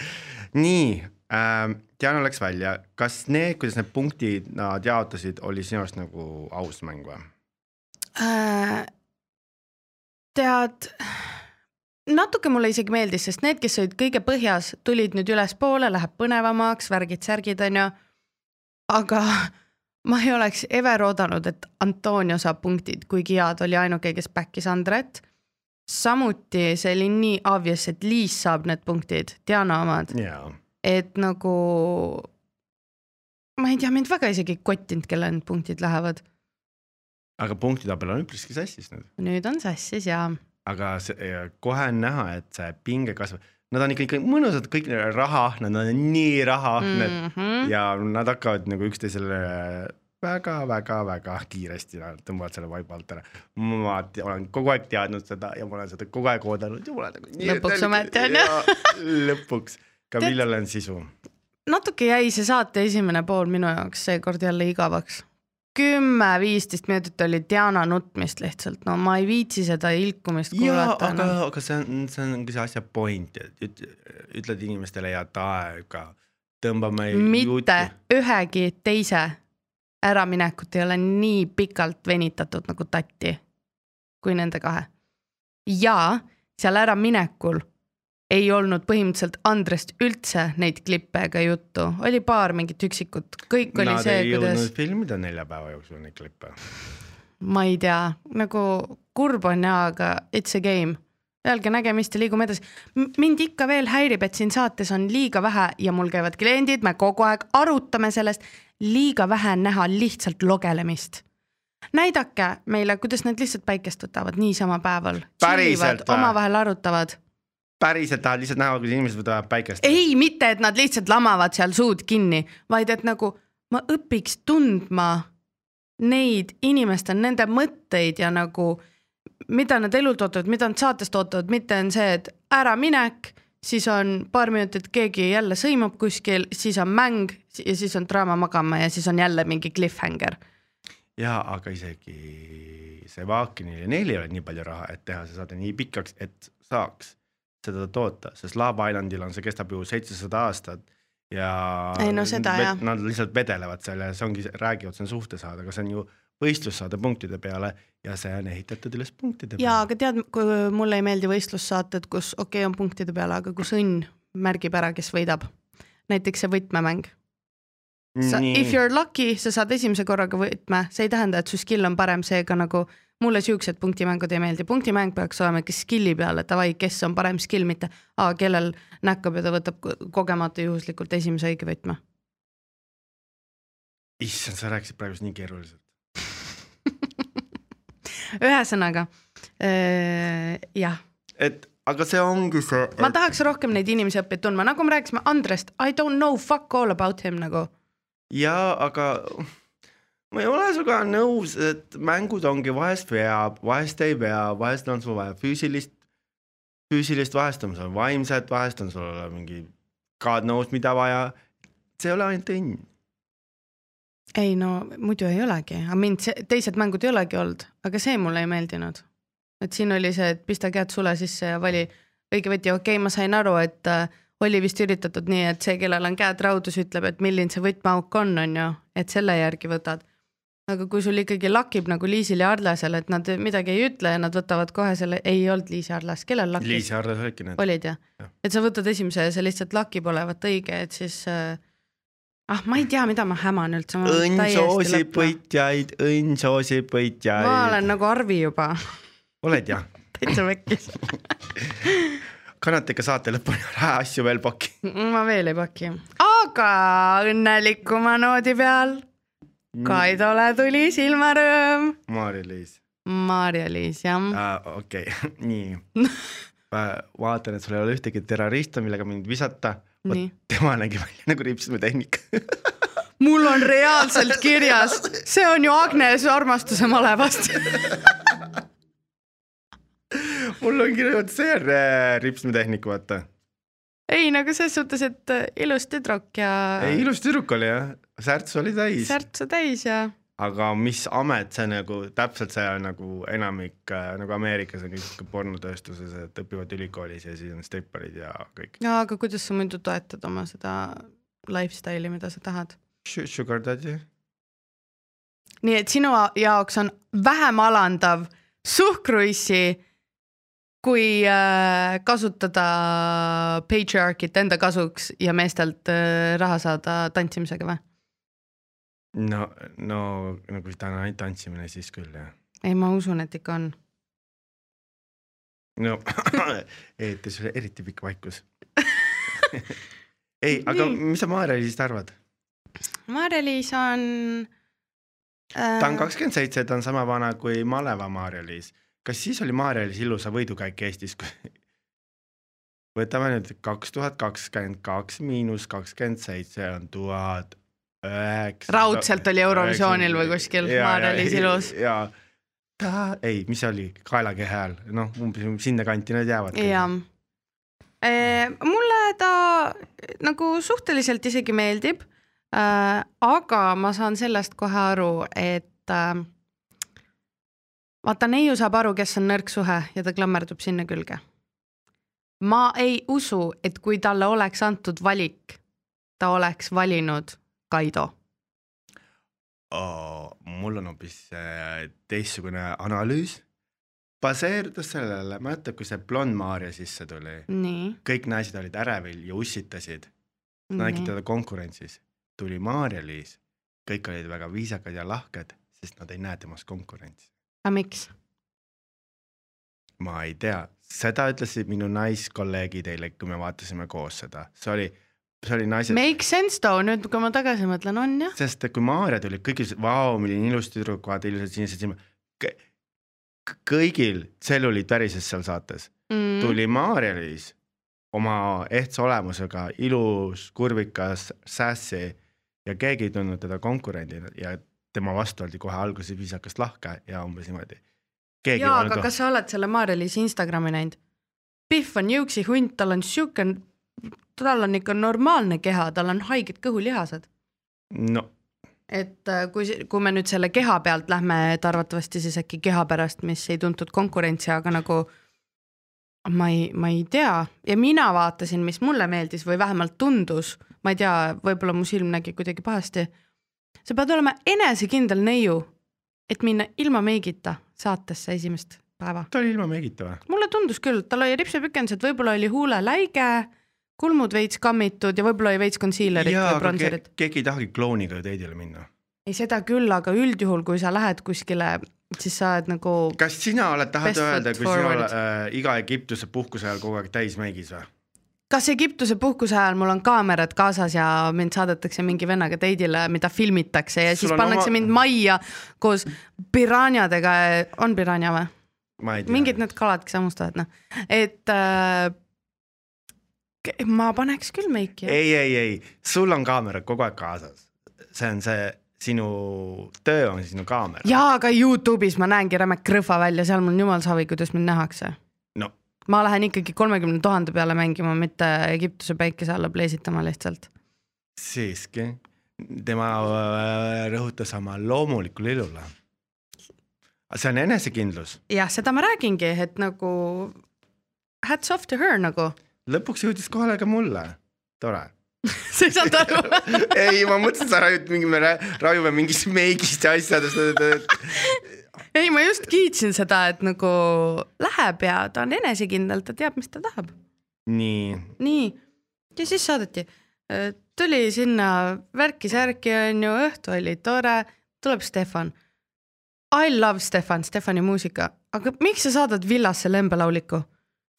[laughs] nii ähm,, Diana läks välja, kas need, kuidas need punktid nad jaotasid, oli sinu arust nagu aus mäng või? Äh, tead, natuke mulle isegi meeldis, sest need, kes olid kõige põhjas, tulid nüüd ülespoole, läheb põnevamaks, värgid-särgid onju. aga ma ei oleks ever oodanud, et Antonio saab punktid, kuigi jaa, ta oli ainuke, kes back'is Andret. samuti see oli nii obvious, et Liis saab need punktid, Diana omad, jaa, et nagu ma ei tea, mind väga isegi ei kottinud, kellele need punktid lähevad. aga punktitabel on üpriski sassis nüüd, nüüd on sassis ja aga see, kohe on näha, et see pinge kasvab. Nad on ikka, ikka mõnusad, kõik neil on raha, nad on nii raha mm, need, ja nad hakkavad nagu üksteisele väga-väga-väga kiiresti nad tõmbavad selle vaiba alt ära. ma olen kogu aeg teadnud seda ja ma olen seda kogu aeg oodanud ja ma olen nagu Lõpuks ometi on ju. [laughs] Lõpuks, ka Tead- millal on sisu? natuke jäi see saate esimene pool minu jaoks seekord jälle igavaks. Kümme-viisteist minutit oli Diana nutmist lihtsalt, no ma ei viitsi seda ilkumist kuulata aga enam., aga see on, see ongi see asja point, et üt- ütled inimestele head aega, tõmbame mitte ühegi teise äraminekut ei ole nii pikalt venitatud nagu tatti kui nende kahe. ja seal äraminekul ei olnud põhimõtteliselt Andrest üldse neid klippe ega juttu, oli paar mingit üksikut, kõik oli Nad see, ei kuidas jõudnud filmida nelja päeva jooksul neid klippe. ma ei tea, nagu kurb on jaa, aga it's a game. Öelge nägemist ja liigume edasi. mind ikka veel häirib, et siin saates on liiga vähe ja mul käivad kliendid, me kogu aeg arutame sellest, liiga vähe on näha lihtsalt logelemist. näidake meile, kuidas nad lihtsalt päikest võtavad niisama päeval. Omavahel arutavad. Päriselt tahad lihtsalt näha, kuidas inimesed võtavad päikest? ei, mitte et nad lihtsalt lamavad seal suud kinni, vaid et nagu ma õpiks tundma neid inimeste, nende mõtteid ja nagu mida nad elult ootavad, mida nad saatest ootavad, mitte on see, et äraminek, siis on paar minutit keegi jälle sõimab kuskil, siis on mäng ja siis on draama magama ja siis on jälle mingi cliffhanger. jaa, aga isegi see Vaakinil ja neil ei ole nii palju raha, et teha see saade nii pikaks, et saaks seda toota, sest Lava Islandil on, see kestab ju seitsesada aastat ja Ei no seda jah. Nad lihtsalt vedelevad seal ja see ongi, räägivad, see on suhtesaade, aga see on ju võistlussaade punktide peale ja see on ehitatud üles punktide peale. ja aga tead, kui mulle ei meeldi võistlussaated, kus okei okay, on punktide peale, aga kus õnn märgib ära, kes võidab. näiteks see võtmemäng sa, if you are lucky, sa saad esimese korraga võtme, see ei tähenda, et su skill on parem, seega nagu mulle siuksed punktimängud ei meeldi, punktimäng peaks olema ikka skill'i peale, davai, kes on parem skill, mitte aa, kellel näkkab ja ta võtab ko- kogemata juhuslikult esimese õige võtme. issand, sa rääkisid praegu nii keeruliselt. [laughs] ühesõnaga äh, jah, et aga see ongi see, ma tahaks rohkem neid inimesi õppida tundma, nagu me rääkisime Andrest, I don't know fuck all about him nagu. Jaa, aga ma ei ole sinuga nõus, et mängud ongi vahest veab, vahest ei vea, vahest on sul vaja füüsilist, füüsilist, vahest on sul vaimset, vahest on sul mingi god knows mida vaja. see ei ole ainult õnn. ei no muidu ei olegi, aga mind see, teised mängud ei olegi olnud, aga see mulle ei meeldinud. et siin oli see, et pista käed sule sisse ja vali õige võti, okei okay,, ma sain aru, et äh, oli vist üritatud nii, et see, kellel on käed raudus, ütleb, et milline see võtmeauk on, on ju, et selle järgi võtad. aga kui sul ikkagi lakib nagu Liisil ja Arlasel, et nad midagi ei ütle ja nad võtavad kohe selle, ei olnud Liis ja Arlas, kellel lakkis? Liis ja Hardo olidki need. olid jah Jah. ja.? et sa võtad esimese ja see lihtsalt lakib olevat õige, et siis äh, ah, ma ei tea, mida ma häman üldse. õnn soosib võitjaid, õnn soosib võitjaid. ma olen nagu Arvi juba oled jah? [laughs] täitsa vekkis. [laughs] [laughs] kannate ikka saate lõpuni [laughs] ära asju veel pakki. ma veel ei paki, aga õnnelikuma noodi peal Kaidole tuli silmarõõm. Maarja-Liis Maarja-Liis jah, ah,. okei okay. [laughs] nii. vaatan, et sul ei ole ühtegi terroristi, millega mind visata. Tema nägi välja nagu ripsmetehnik mul on reaalselt kirjas, [laughs] see on ju Agnes armastuse malevast. Mul on kirjas, vot see on äh, ripsmetehnik, vaata. ei, nagu selles suhtes, et äh, ilus tüdruk ja ei, ilus tüdruk oli jah, särts oli täis. särtsu täis ja aga mis amet see nagu täpselt see on nagu enamik äh, nagu Ameerikas on kõik pornotööstuses, et õpivad ülikoolis ja siis on stripparid ja kõik. ja aga kuidas sa muidu toetad oma seda lifestyle'i, mida sa tahad? Sugar daddy. nii et sinu jaoks on vähem alandav suhkruissi kui äh, kasutada patriarchit enda kasuks ja meestelt äh, raha saada tantsimisega või? no, no nagu kui ta on ainult tantsimine, siis küll jah. ei, ma usun, et ikka on. no [laughs] eetris oli eriti pikk vaikus. [laughs] ei, aga Nii. mis sa Maarja-Liisist arvad? Maarja-Liis on äh, ta on kakskümmend seitse, ta on sama vana kui Maleva Maarja-Liis. Kas siis oli Maarja-Liis ilusa võidukäik Eestis, kui [laughs] võtame nüüd kaks tuhat kakskümmend kaks miinus kakskümmend seitse on tuhat üheksa. Raudselt oli Eurovisioonil või kuskil Maarja-Liis Ilus. ja ta, ei, mis see oli, kaelakehe hääl, noh, umbes sinnakanti nad jäävad. jah. mulle ta nagu suhteliselt isegi meeldib äh,. aga ma saan sellest kohe aru, et äh, vaata, neiu saab aru, kes on nõrk suhe ja ta klammerdub sinna külge. ma ei usu, et kui talle oleks antud valik, ta oleks valinud Kaido. oh,. mul on hoopis äh, teistsugune analüüs. baseerudes sellele, mäletad, kui see blond Maarja sisse tuli, kõik naised olid ärevil ja ussitasid, nägid nii, teda konkurentsis. tuli Maarja-Liis, kõik olid väga viisakad ja lahked, sest nad ei näe temas konkurentsi. Aga miks? ma ei tea, seda ütlesid minu naiskolleegid eile, kui me vaatasime koos seda, see oli, see oli naised. Make sense too, nüüd kui ma tagasi mõtlen, on jah. sest kui Maarja tuli, kõik ütlesid, vau, milline ilus tüdruk, vaata ilusad sinised silmad. kõigil tsellulid värises seal saates, Mm. tuli Maarja-Liis oma ehtsa olemusega, ilus, kurvikas, sassy ja keegi ei tundnud teda konkurendina ja tema vastu oldi kohe alguses viisakast lahke ja umbes niimoodi. jaa, aga kas sa oled selle Maarja-Liisi Instagrami näinud? Pihv on jõuksi hunt, tal on siuke, tal on ikka normaalne keha, tal on haiged kõhulihased. no et äh, kui, kui me nüüd selle keha pealt lähme, et arvatavasti siis äkki keha pärast, mis ei tuntud konkurentsi, aga nagu ma ei, ma ei tea ja mina vaatasin, mis mulle meeldis või vähemalt tundus, ma ei tea, võib-olla mu silm nägi kuidagi pahasti. Sa pead olema enesekindel neiu, et minna ilma meigita saatesse esimest päeva. ta oli ilma meigita või? mulle tundus küll, tal oli ripsipükendused, võib-olla oli huuleläige, kulmud veits kammitud ja võib-olla oli veits concealerit jaa, või aga ke, keegi ei tahagi klouniga ju teidile minna. ei, seda küll, aga üldjuhul, kui sa lähed kuskile, siis sa oled nagu, kas sina oled, tahad öelda, kui sina oled äh, iga Egiptuse puhkuse ajal kogu aeg täismeigis või? Kas Egiptuse puhkuse ajal mul on kaamerad kaasas ja mind saadetakse mingi vennaga teidile, mida filmitakse ja Sul siis pannakse oma- mind majja koos piranjadega, on piranja või? mingid need kalad, kes hammustavad, noh, et äh, ma paneks küll meiki. ei, ei, ei, sul on kaamerad kogu aeg kaasas. see on see, sinu töö on sinu kaamera. jaa, aga Youtube'is ma näengi räme krõhva välja, seal mul on jumal savi, kuidas mind nähakse. no ma lähen ikkagi kolmekümne tuhande peale mängima, mitte Egiptuse päikese alla pleisitama lihtsalt. siiski, tema äh, rõhutas oma loomulikule ilule. see on enesekindlus, jah, seda ma räägingi, et nagu hats off to her nagu. lõpuks jõudis kohale ka mulle, tore [laughs] sa ei saanud aru? ei, ma mõtlesin, sa raiud mingi, me raiume mingist meigist ja asjadest. ei, ma just kiitsin seda, et nagu läheb ja ta on enesekindel, ta teab, mis ta tahab. nii, nii, ja siis saadeti, tuli sinna värki-särki onju, õhtu oli tore, tuleb Stefan. I love Stefan, Stefani muusika, aga miks sa saadad villasse lembelauliku?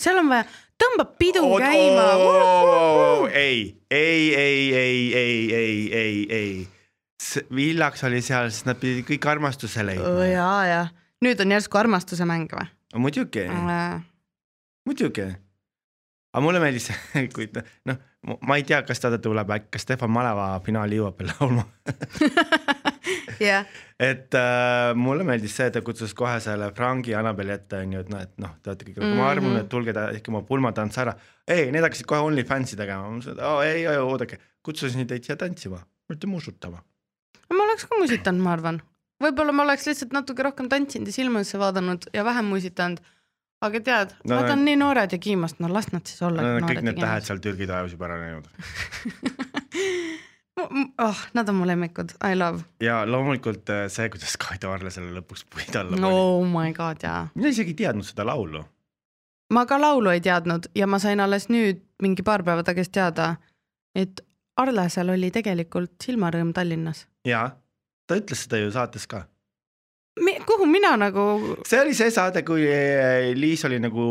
seal on vaja, tõmbab pidu Oot, käima oo,. ei, ei, ei, ei, ei, ei, ei, ei. villaks oli seal, sest nad pidid kõik armastuse leidma. ja, ja nüüd on järsku armastuse mäng või? muidugi, muidugi. aga mulle meeldis, [laughs] kui ta noh, ma ei tea, kas ta tuleb äkki, kas Stefan Maleva finaali jõuab veel laulma. [laughs] jah, et äh, mulle meeldis see, et ta kutsus kohe selle Frangi Annabeli ette onju, et noh, et noh, te olete kõik mm. -hmm. armunud, et tulge tehke oma pulmatants ära. ei, need hakkasid kohe OnlyFansi tegema, ma mõtlesin, et oo ei, ei oodake, kutsusin teid siia tantsima, mitte musutama. ma oleks ka musitanud, ma arvan. võib-olla ma oleks lihtsalt natuke rohkem tantsinud ja silmadesse vaadanud ja vähem musitanud. aga tead No, no,, nad no- on nii noored ja kiimast, no las nad siis olla. kõik need tähed seal Türgi tajus juba ära näinud. [laughs] oh, nad on mu lemmikud, I love. ja loomulikult äh, see, kuidas Kaido Arle selle lõpuks puid alla pani oh my god, jaa. mina isegi ei teadnud seda laulu. ma ka laulu ei teadnud ja ma sain alles nüüd mingi paar päeva tagasi teada, et Arlesel oli tegelikult silmarõõm Tallinnas. ja ta ütles seda ju saates ka. Kuhu mina nagu, see oli see saade, kui äh, Liis oli nagu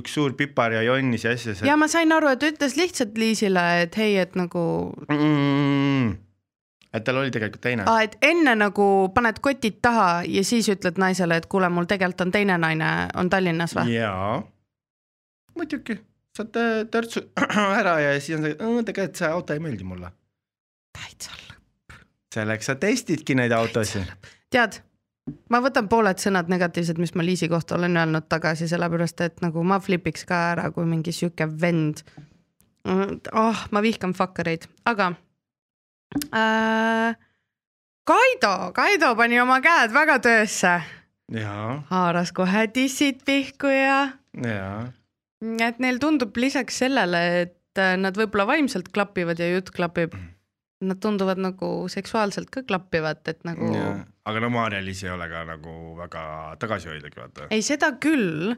üks suur pipar ja jonnis ja asja. ja ma sain aru, et ütles lihtsalt Liisile, et hei, et nagu mm,. et tal oli tegelikult teine. Aa, et enne nagu paned kotid taha ja siis ütled naisele, et kuule, mul tegelikult on teine naine, on Tallinnas või? jaa, muidugi, saad äh, törtsu [clears throat] ära ja siis on see, tegelikult see auto ei meeldi mulle. täitsa lõpp. selleks sa testidki neid autosid. tead, ma võtan pooled sõnad negatiivsed, mis ma Liisi kohta olen öelnud tagasi, sellepärast et nagu ma flipiks ka ära, kui mingi sihuke vend. oh, ma vihkan fakkareid, aga äh,. Kaido, Kaido pani oma käed väga töösse, haaras kohe dissid pihku ja et neil tundub lisaks sellele, et äh, nad võib-olla vaimselt klapivad ja jutt klapib, nad tunduvad nagu seksuaalselt ka klappivat, et nagu jaa, aga no Maarja-Liis ei ole ka nagu väga tagasihoidlik, vaata. ei, seda küll.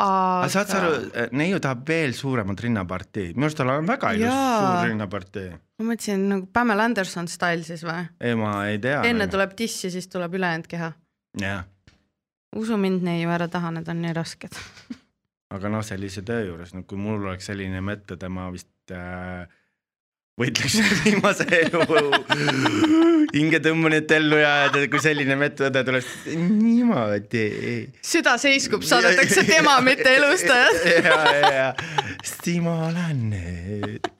aga saad sa aru, neiu tahab veel suuremat rinnapartii, minu arust tal on väga ilus Jaa. suur rinnapartii. ma mõtlesin nagu Pamela Anderson style siis või? ei, ma ei tea. enne. tuleb diss ja siis tuleb ülejäänud keha. jah, usu mind, neiu, ära taha, need on nii rasked. [laughs] aga noh, sellise töö juures, no kui mul oleks selline mettode, ma vist äh, võitleks [laughs] viimase elu hingetõmbanet ellu jääda, kui selline mettode tuleks niimoodi. süda seiskub, saadetakse tema, mitte elustajad. [laughs] ja, ja, ja, Simo olen nüüd.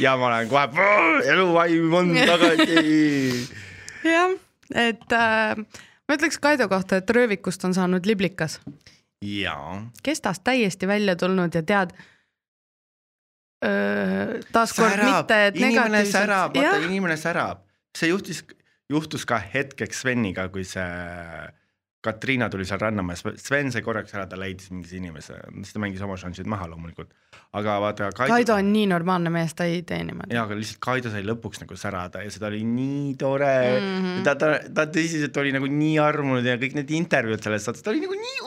ja ma olen kohe, eluvaim on tagasi. [laughs] jah, et äh, ma ütleks Kaido kohta, et röövikust on saanud liblikas, jaa kestast täiesti välja tulnud ja tead. Taaskord mitte, et inimene särab, negatiivselt, vaata inimene särab, see juhtus, juhtus ka hetkeks Sveniga, kui see Katriina tuli seal Rannamäes, Sven sai korraks ära, ta leidis mingi inimese, siis ta mängis oma šansid maha loomulikult, aga vaata Kaido, Kaido on nii normaalne mees, ta ei tee niimoodi. jaa, aga lihtsalt Kaido sai lõpuks nagu särada ja seda oli nii tore mm. -hmm. ta, ta, ta tõsiselt oli nagu nii armunud ja kõik need intervjuud sellest saatest, ta oli nagu nii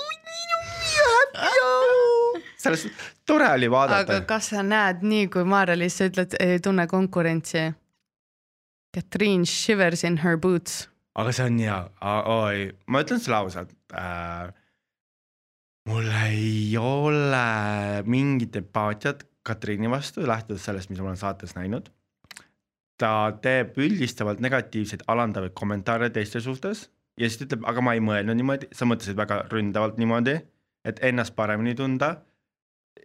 happy. sellest tore oli vaadata aga. kas sa näed nii, kui Maarja-Liis, sa ütled, ei tunne konkurentsi? Katriin shivers in her boots. aga see on hea, oi, ma ütlen sulle ausalt äh,. mul ei ole mingit empaatiat Katriini vastu, lähtudes sellest, mis ma olen saates näinud. ta teeb üldistavalt negatiivseid alandavaid kommentaare teiste suhtes ja siis ta ütleb, aga ma ei mõelnud niimoodi, sa mõtlesid väga ründavalt niimoodi, et ennast paremini tunda.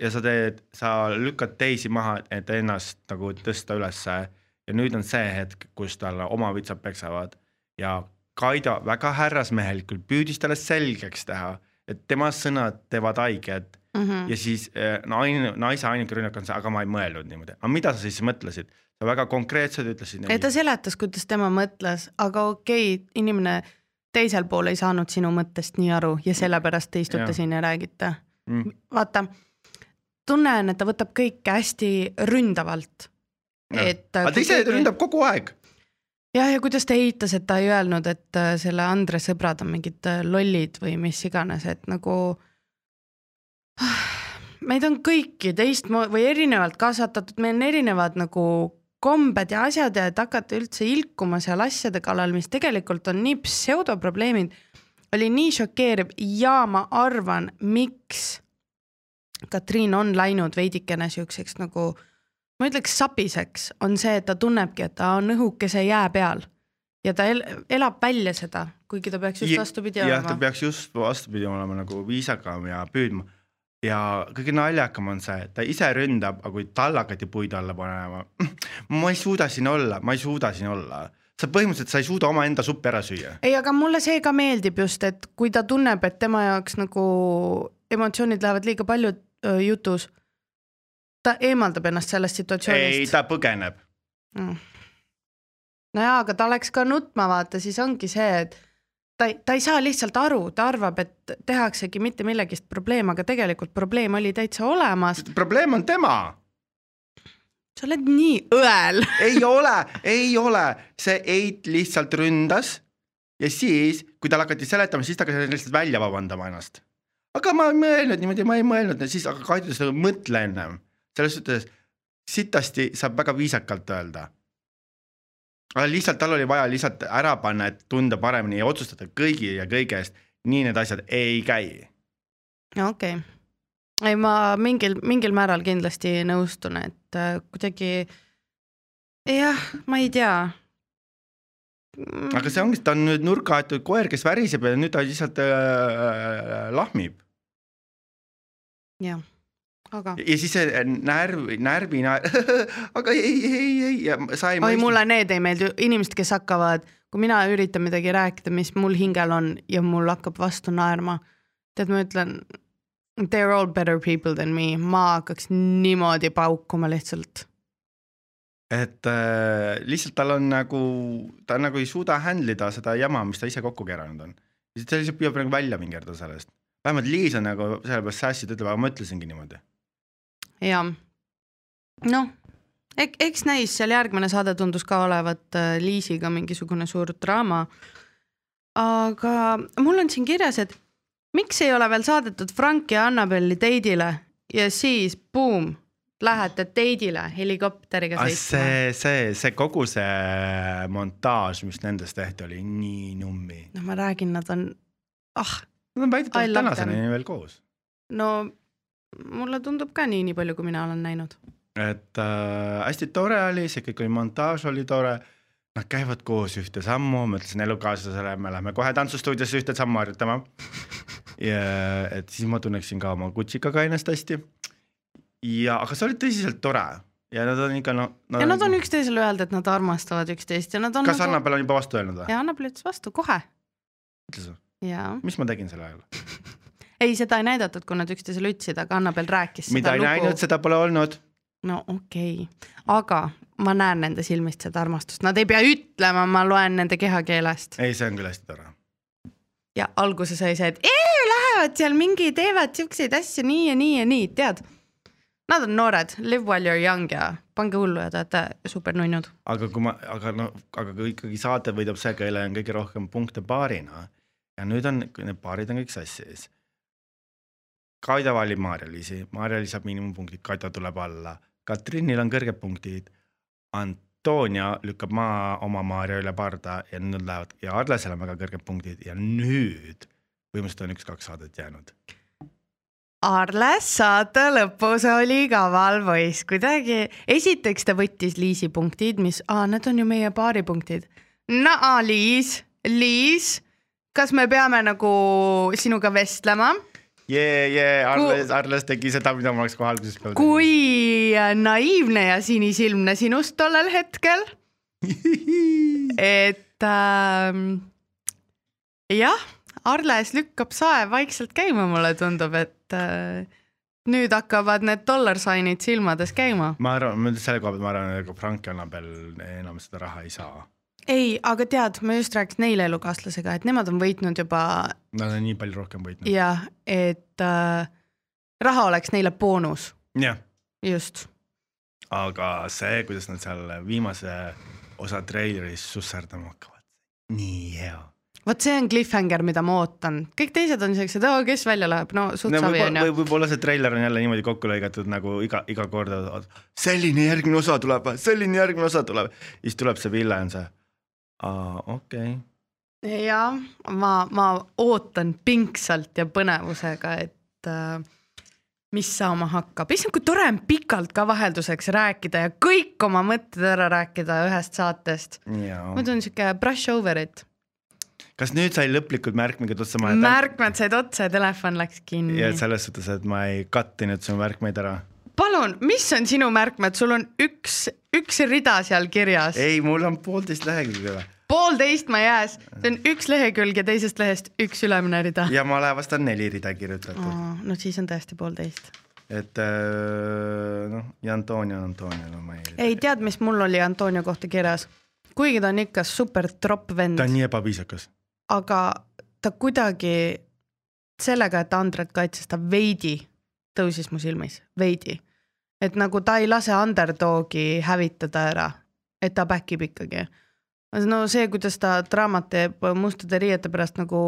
Ja sa teed, sa lükkad teisi maha, et ennast nagu tõsta ülesse ja nüüd on see hetk, kus talle oma vitsad peksavad ja Kaido väga härrasmehelikult püüdis talle selgeks teha, et tema sõnad teevad haiget Mm -hmm. ja siis äh, naine, naise ainuke rünnak on see, aga ma ei mõelnud niimoodi, aga mida sa siis mõtlesid? sa väga konkreetselt ütlesid. ei, ta seletas, kuidas tema mõtles, aga okei okay,, inimene teisel pool ei saanud sinu mõttest nii aru ja sellepärast te istute Jah. siin ja räägite. mm, vaata, tunnen, et ta võtab kõike hästi ründavalt. Et. aga ta ise ründab kogu aeg. jah, ja kuidas ta eitas, et ta ei öelnud, et äh, selle Andre sõbrad on mingid äh, lollid või mis iganes, et nagu. [sighs] meid on kõiki teistmoodi või erinevalt kasvatatud, meil on erinevad nagu kombed ja asjad ja et hakata üldse ilkuma seal asjade kallal, mis tegelikult on nii pseudoprobleemid, oli nii šokeeriv ja ma arvan, miks Katriin on läinud veidikene siukseks nagu ma ütleks sapiseks, on see, et ta tunnebki, et ta on õhukese jää peal ja ta el elab välja seda, kuigi ta peaks just vastupidi jah, ta olema. peaks just vastupidi olema nagu viisakam ja püüdma. ja kõige naljakam on see, et ta ise ründab, aga kui talle hakati puid alla panema, [clears throat] ma ei suuda siin olla, ma ei suuda siin olla. sa põhimõtteliselt, sa ei suuda omaenda suppi ära süüa. ei, aga mulle see ka meeldib just, et kui ta tunneb, et tema jaoks nagu emotsioonid lähevad liiga palju jutus, ta eemaldab ennast sellest ei, situatsioonist. ta põgeneb. Mm. no jaa, aga ta läks ka nutma, vaata, siis ongi see, et ta ei, ta ei saa lihtsalt aru, ta arvab, et tehaksegi mitte millegist probleem, aga tegelikult probleem oli täitsa olemas. probleem on tema sa oled nii õel. [laughs] ei ole, ei ole, see Eit lihtsalt ründas ja siis, kui talle hakati seletama, siis ta hakkas lihtsalt välja vabandama ennast. Aga ma ei mõelnud niimoodi, ma ei mõelnud siis, aga Kaido ütles, mõtle ennem. selles suhtes sitasti saab väga viisakalt öelda. aga lihtsalt tal oli vaja lihtsalt ära panna, et tunda paremini ja otsustada kõigi ja kõige eest. nii need asjad ei käi. okei okay., ei ma mingil, mingil määral kindlasti nõustun, et äh, kuidagi jah, ma ei tea. Aga see ongi, ta on nüüd nurka aetud koer, kes väriseb ja nüüd ta lihtsalt äh, lahmib. jah, aga ja siis see närv, närvina, [laughs] aga ei, ei, ei ja sa ei oi, mulle need ei meeldi, inimesed, kes hakkavad, kui mina üritan midagi rääkida, mis mul hingel on ja mul hakkab vastu naerma. tead, ma ütlen, they are all better people than me, ma hakkaks niimoodi paukuma lihtsalt. Et äh, lihtsalt tal on nagu, ta nagu ei suuda handle ida seda jama, mis ta ise kokku keeranud on. ta lihtsalt püüab nagu välja mingerda sellest. vähemalt Liis on nagu selle peale sassi, ta ütleb, aga ma ütlesingi niimoodi. jah, noh, eks näis, seal järgmine saade tundus ka olevat äh, Liisiga mingisugune suur draama. aga mul on siin kirjas, et miks ei ole veel saadetud Frank ja Annabelli teidile ja siis buum, lähete teidile helikopteriga Ah, sõitma. see, see, see kogu see montaaž, mis nendest tehti, oli nii nummi. no ma räägin, nad on, ah, Nad on väidetavalt tänaseni veel koos. no mulle tundub ka nii, nii palju, kui mina olen näinud. et äh, hästi tore oli, see kõik oli, montaaž oli tore. Nad käivad koos ühte sammu, ma ütlesin elukaaslasele, me läheme kohe tantsustuudiosse ühte sammu harjutama. [laughs] ja et siis ma tunneksin ka oma kutsikaga ennast hästi. ja, aga see oli tõsiselt tore ja nad on ikka no, no. ja nad on üksteisele öelda, et nad armastavad üksteist ja nad on kas nagu... Annabel on juba vastu öelnud või? ja Annabel ütles vastu kohe ütles või? mis ma tegin sel ajal? [laughs] ei, seda ei näidatud, kui nad üksteisele ütlesid, aga Annabel rääkis mida ei näinud, seda pole olnud. no okei okay., aga ma näen nende silmist seda armastust, nad ei pea ütlema, ma loen nende kehakeelest ei, see on küll hästi tore. ja alguses oli see, et lähevad seal mingi, teevad siukseid asju nii ja nii ja nii, tead. Nad on noored, live while you are young ja pange hullu ja te olete super nunnud. aga kui ma, aga no, aga kui ikkagi saate võidab see, kellel on kõige rohkem punkte paarina ja nüüd on, need paarid on kõik sassis. Kaida valib Maarja-Liisi, Maarja-Liis saab miinimumpunktid, Kaida tuleb alla, Katrinil on kõrged punktid. Antonia lükkab maa oma Maarja üle parda ja nüüd lähevad ja Arlesel on väga kõrged punktid ja nüüd põhimõtteliselt on üks-kaks saadet jäänud. Arles saate lõpus oli kaval poiss, kuidagi, esiteks ta võttis Liisi punktid, mis, aa, need on ju meie paaripunktid. naa, Liis, Liis, kas me peame nagu sinuga vestlema? jee, jee, Arles, Arles tegi seda, mida ma oleks kohe alguses peale kui naiivne ja sinisilmne sinust tollel hetkel, [laughs] et ähm, jah, Arles lükkab sae vaikselt käima, mulle tundub, et äh, nüüd hakkavad need dollar sign'id silmades käima. ma arvan, ma selle koha pealt ma arvan, et ega Frank ja Annabel enam seda raha ei saa. ei, aga tead, ma just rääkisin eile elukaaslasega, et nemad on võitnud juba Nad on nii palju rohkem võitnud. jah, et äh, raha oleks neile boonus, jah, just. aga see, kuidas nad seal viimase osa treileris susserdama hakkavad, nii hea. Vot see on cliffhanger, mida ma ootan, kõik teised on siuksed, kes välja läheb, no suht no savi võib-olla onju. või, võib-olla see treiler on jälle niimoodi kokku lõigatud nagu iga, iga kord, selline järgmine osa tuleb, selline järgmine osa tuleb, siis tuleb see Ville on see, aa okei. Okay., ja ma, ma ootan pingsalt ja põnevusega, et äh, mis saama hakkab, issand, kui tore on pikalt ka vahelduseks rääkida ja kõik oma mõtted ära rääkida ühest saatest. muidu on siuke brush over it, kas nüüd sai lõplikult märkmikad otsa maha? märkmed said otsa ja telefon läks kinni ja. selles suhtes, et ma ei kattinud su märkmeid ära. palun, mis on sinu märkmed, sul on üks, üks rida seal kirjas, ei, mul on poolteist lehekülge poolteist ma jääs, see on üks lehekülg ja teisest lehest üks ülemine rida. ja ma olen vast on neli rida kirjutatud. no siis on tõesti poolteist. et äh, noh, ja Antonia, Antonia, no ma ei. ei tead, mis mul oli Antonio kohta kirjas, kuigi ta on ikka super tropp vend ta on, nii ebaviisakas. Aga ta kuidagi sellega, et Andret kaitses ta veidi, tõusis mu silmis, veidi. et nagu ta ei lase underdogi hävitada ära, et ta back ib ikkagi. no see, kuidas ta draamat teeb mustade riiete pärast nagu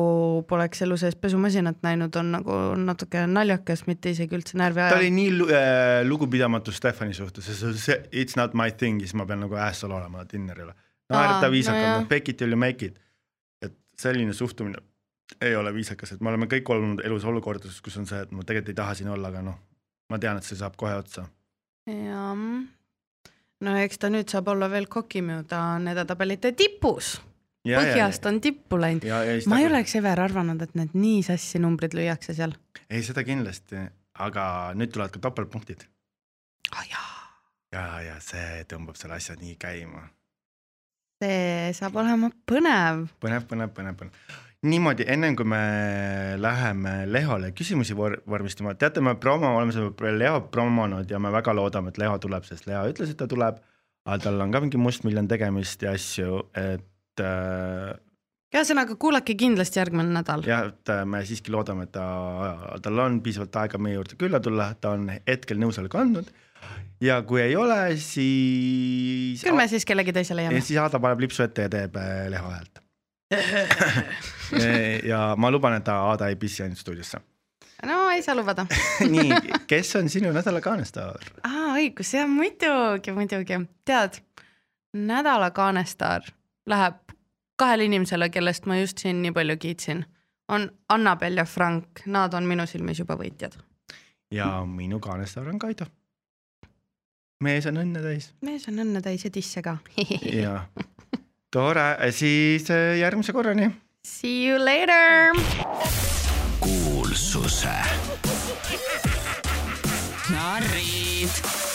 poleks elu sees pesumasinat näinud, on nagu natuke naljakas, mitte isegi üldse närvi ta oli nii äh, lugupidamatu Stefani suhtes, see it's not my thing, siis ma pean nagu asshole olema dinnerile. naerata Aa, viisakalt no,, fake it till you make it. Selline suhtumine ei ole viisakas, et me oleme kõik olnud elus olukordades, kus on see, et ma tegelikult ei taha siin olla, aga noh, ma tean, et see saab kohe otsa. jah, no eks ta nüüd saab olla veel kokimju, ta on edetabelite tipus, põhjast on tippu läinud. ja, ja ma ei oleks, Ever, arvanud, et need nii sassi numbrid lüüakse seal. ei, seda kindlasti, aga nüüd tulevad ka topeltpunktid oh, jaa, ja, ja see tõmbab selle asja nii käima see saab olema põnev. põnev, põnev, põnev, põnev. niimoodi, ennem kui me läheme Lehole küsimusi vor vormistama, teate, me promo, oleme seda Leo promonud ja me väga loodame, et Leo tuleb, sest Leo ütles, et ta tuleb. aga tal on ka mingi mustmiljon tegemist ja asju, et äh, ühesõnaga kuulake kindlasti järgmine nädal. jah, et äh, me siiski loodame, et ta, tal on piisavalt aega meie juurde külla tulla, ta on hetkel nõusoleku andnud. Ja kui ei ole, siis. küll me siis kellegi teise leiame. siis Aada paneb lipsu ette ja teeb äh, Leho häält. [laughs] ja ma luban, et Aada ei pissi ainult stuudiosse. no ei saa lubada. [laughs] nii, kes on sinu nädala kaanestaar? aa, õigus, jah, muidugi, muidugi. tead, nädala kaanestaar läheb kahele inimesele, kellest ma just siin nii palju kiitsin. on Annabel ja Frank, nad on minu silmis juba võitjad. ja minu kaanestaar on Kaido. Mees on õnne täis mees on õnne täis ja tisse ka. [laughs] ja tore, siis äh, järgmise korrani. See you later. kuulsuse narrid